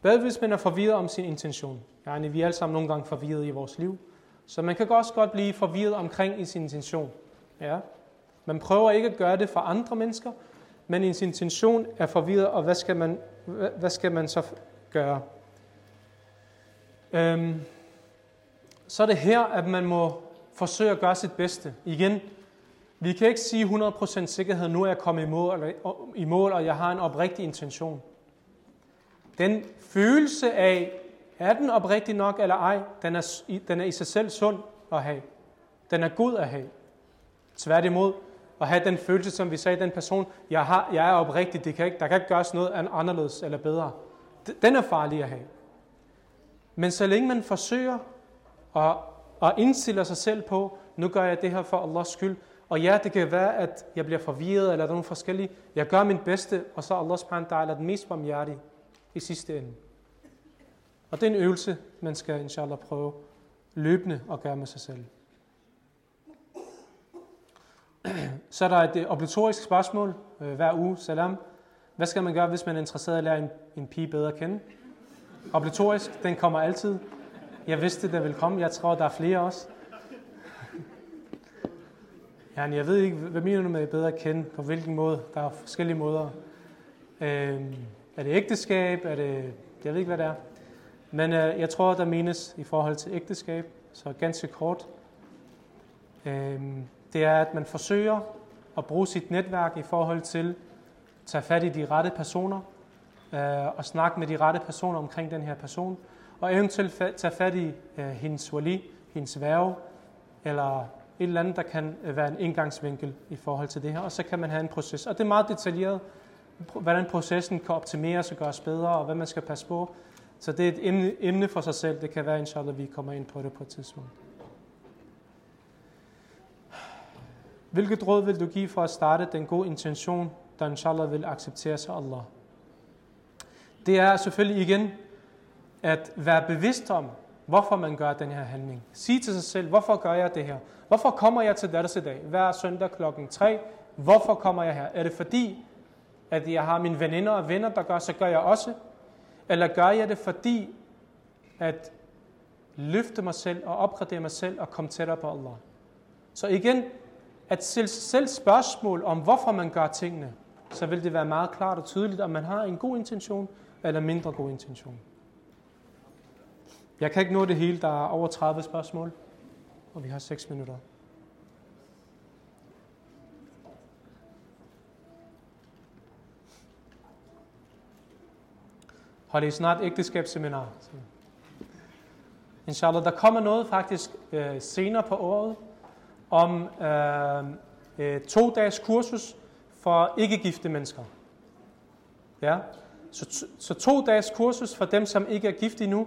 Hvad hvis man er forvirret om sin intention? Ja, vi er alle sammen nogle gange forvirret i vores liv. Så man kan også godt blive forvirret omkring i sin intention. Ja. Man prøver ikke at gøre det for andre mennesker, men ens intention er forvirret, og hvad skal man, hvad skal man så gøre? Øhm, så er det her, at man må forsøge at gøre sit bedste. Igen, vi kan ikke sige 100% sikkerhed, nu er jeg kommet i mål, eller, i mål, og jeg har en oprigtig intention. Den følelse af, er den oprigtig nok eller ej, den er, den er i sig selv sund at have. Den er god at have. Tværtimod, at have den følelse, som vi sagde, den person, jeg, har, jeg er oprigtig, det kan ikke, der kan ikke gøres noget anderledes eller bedre. Den er farlig at have. Men så længe man forsøger at, at indstille sig selv på, nu gør jeg det her for Allahs skyld, og ja, det kan være, at jeg bliver forvirret, eller der er nogle forskellige. Jeg gør min bedste, og så Allah subhanahu wa ta'ala den mest barmhjertige i sidste ende. Og det er en øvelse, man skal inshallah prøve løbende at gøre med sig selv. Så er der et øh, obligatorisk spørgsmål øh, hver uge. Salam. Hvad skal man gøre, hvis man er interesseret i at lære en, en pige bedre at kende? Obligatorisk, den kommer altid. Jeg vidste, den ville komme. Jeg tror, der er flere også. Ja, jeg ved ikke, hvad mener du med bedre at kende? På hvilken måde? Der er forskellige måder. Øh, er det ægteskab? Er det, jeg ved ikke, hvad det er. Men øh, jeg tror, der menes i forhold til ægteskab, så ganske kort. Øh, det er, at man forsøger at bruge sit netværk i forhold til at tage fat i de rette personer, øh, og snakke med de rette personer omkring den her person, og eventuelt tage fat i øh, hendes wali, hendes værve, eller et eller andet, der kan øh, være en indgangsvinkel i forhold til det her, og så kan man have en proces. Og det er meget detaljeret, hvordan processen kan optimeres og gøres bedre, og hvad man skal passe på. Så det er et emne, emne for sig selv. Det kan være, inshallah, vi kommer ind på det på et tidspunkt. Hvilket råd vil du give for at starte den gode intention, der inshallah vil acceptere sig Allah? Det er selvfølgelig igen at være bevidst om, hvorfor man gør den her handling. Sig til sig selv, hvorfor gør jeg det her? Hvorfor kommer jeg til dette i dag? Hver søndag klokken 3. Hvorfor kommer jeg her? Er det fordi, at jeg har mine veninder og venner, der gør, så gør jeg også? Eller gør jeg det fordi, at løfte mig selv og opgradere mig selv og komme tættere på Allah? Så igen, at selv, selv spørgsmål om, hvorfor man gør tingene, så vil det være meget klart og tydeligt, om man har en god intention eller mindre god intention. Jeg kan ikke nå det hele, der er over 30 spørgsmål, og vi har 6 minutter. Og det snart ægteskabsseminar? Inshallah, der kommer noget faktisk øh, senere på året, om øh, øh, to dages kursus for ikke-gifte mennesker. Ja? Så, så to dages kursus for dem, som ikke er gift endnu,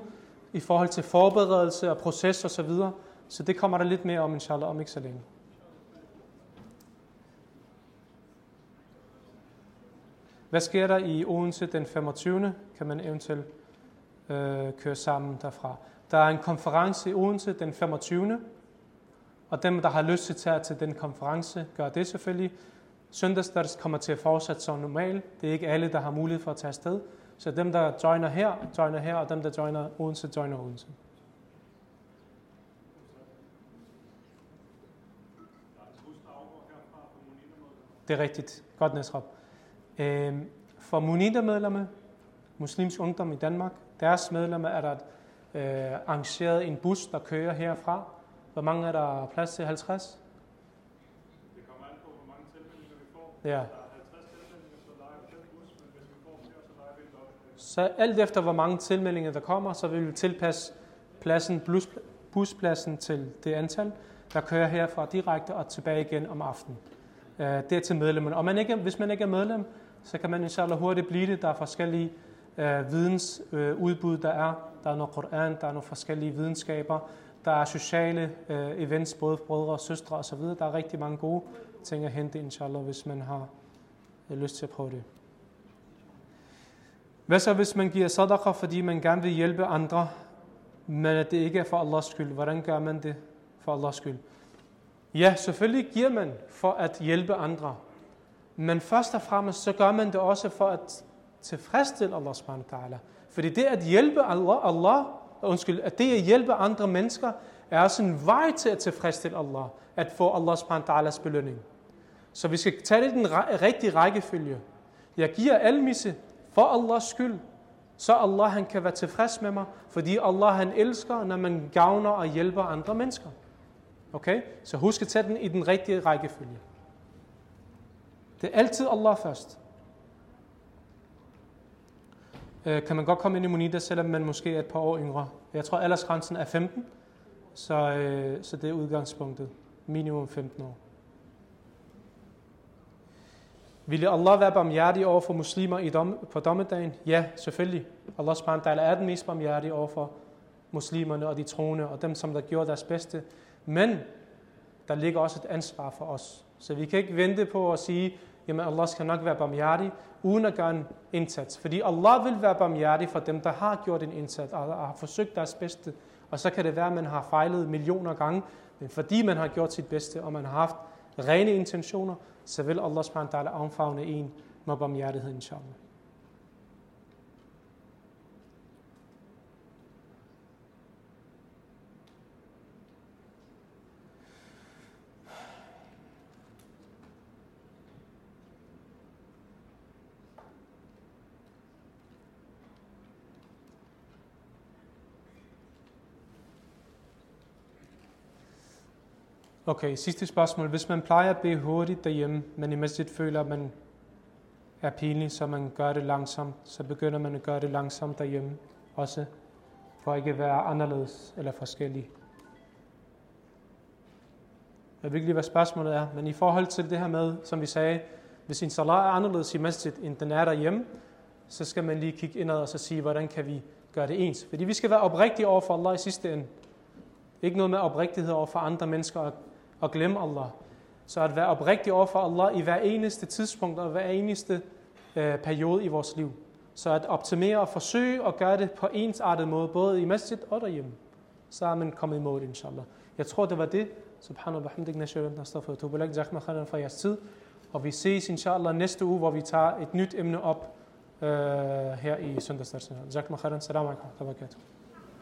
i forhold til forberedelse og proces og så videre. Så det kommer der lidt mere om, inshallah, om ikke så længe. Hvad sker der i Odense den 25. Kan man eventuelt øh, køre sammen derfra. Der er en konference i Odense den 25. Og dem, der har lyst til at tage til den konference, gør det selvfølgelig. Søndagsdars kommer til at fortsætte som normalt. Det er ikke alle, der har mulighed for at tage afsted. Så dem, der joiner her, joiner her, og dem, der joiner Odense, joiner Odense. Det er rigtigt. Godt, Næsrup. Øhm, for Munida-medlemmer, muslimsk ungdom i Danmark, deres medlemmer er der øh, arrangeret en bus, der kører herfra, hvor mange er der plads til? 50? Det kommer an på, hvor mange tilmeldinger vi får. Ja. Der 50 tilmeldinger, så alt efter, hvor mange tilmeldinger der kommer, så vil vi tilpasse pladsen, bus, buspladsen til det antal, der kører herfra direkte og tilbage igen om aftenen. Uh, det er til medlemmerne. Og man ikke, hvis man ikke er medlem, så kan man inshallah hurtigt blive det. Der er forskellige øh, vidensudbud, øh, uh, der er. Der er noget Koran, der er nogle forskellige videnskaber. Der er sociale øh, events, både brødre og søstre osv. Der er rigtig mange gode ting at hente, inshallah, hvis man har øh, lyst til at prøve det. Hvad så, hvis man giver sadaqa, fordi man gerne vil hjælpe andre, men at det ikke er for Allahs skyld? Hvordan gør man det for Allahs skyld? Ja, selvfølgelig giver man for at hjælpe andre. Men først og fremmest, så gør man det også for at tilfredsstille Allah subhanahu wa ta'ala. Fordi det at hjælpe Allah, Allah undskyld, at det at hjælpe andre mennesker, er også en vej til at tilfredsstille Allah, at få Allah subhanahu wa ta'alas belønning. Så vi skal tage det i den rigtige rækkefølge. Jeg giver almisse for Allahs skyld, så Allah han kan være tilfreds med mig, fordi Allah han elsker, når man gavner og hjælper andre mennesker. Okay? Så husk at tage den i den rigtige rækkefølge. Det er altid Allah først. Øh, kan man godt komme ind i Monita, selvom man måske er et par år yngre. Jeg tror, aldersgrænsen er 15, så, øh, så det er udgangspunktet. Minimum 15 år. Ville Allah være barmhjertig over for muslimer i dom, på dommedagen? Ja, selvfølgelig. Allah subhanahu wa ta'ala er den mest barmhjertige over for muslimerne og de troende og dem, som der gjorde deres bedste. Men der ligger også et ansvar for os. Så vi kan ikke vente på at sige, jamen Allah skal nok være barmhjertig, uden at gøre en indsats. Fordi Allah vil være barmhjertig for dem, der har gjort en indsats og har forsøgt deres bedste. Og så kan det være, at man har fejlet millioner gange, men fordi man har gjort sit bedste, og man har haft rene intentioner, så vil Allah subhanahu wa ta'ala omfavne en med barmhjertighed, inshallah. Okay, sidste spørgsmål. Hvis man plejer at bede hurtigt derhjemme, men i masjid føler, at man er pinlig, så man gør det langsomt, så begynder man at gøre det langsomt derhjemme også, for ikke at være anderledes eller forskellig. Jeg ved ikke lige, hvad spørgsmålet er, men i forhold til det her med, som vi sagde, hvis en salat er anderledes i masjid, end den er derhjemme, så skal man lige kigge indad og så sige, hvordan kan vi gøre det ens. Fordi vi skal være oprigtige over for Allah i sidste ende. Ikke noget med oprigtighed over for andre mennesker og, og glemme Allah. Så at være oprigtig over for Allah i hver eneste tidspunkt og hver eneste øh, periode i vores liv. Så at optimere og forsøge at gøre det på ensartet måde, både i masjid og derhjemme. Så er man kommet i mål, inshallah. Jeg tror, det var det. Subhanallah, bihamdik, nashirun, tubalak, jakhma, khairan for jeres tid. Og vi ses, inshallah, næste uge, hvor vi tager et nyt emne op øh, her i søndagsdagen. Jakhma, khairan, salam alaikum, tabakatuh.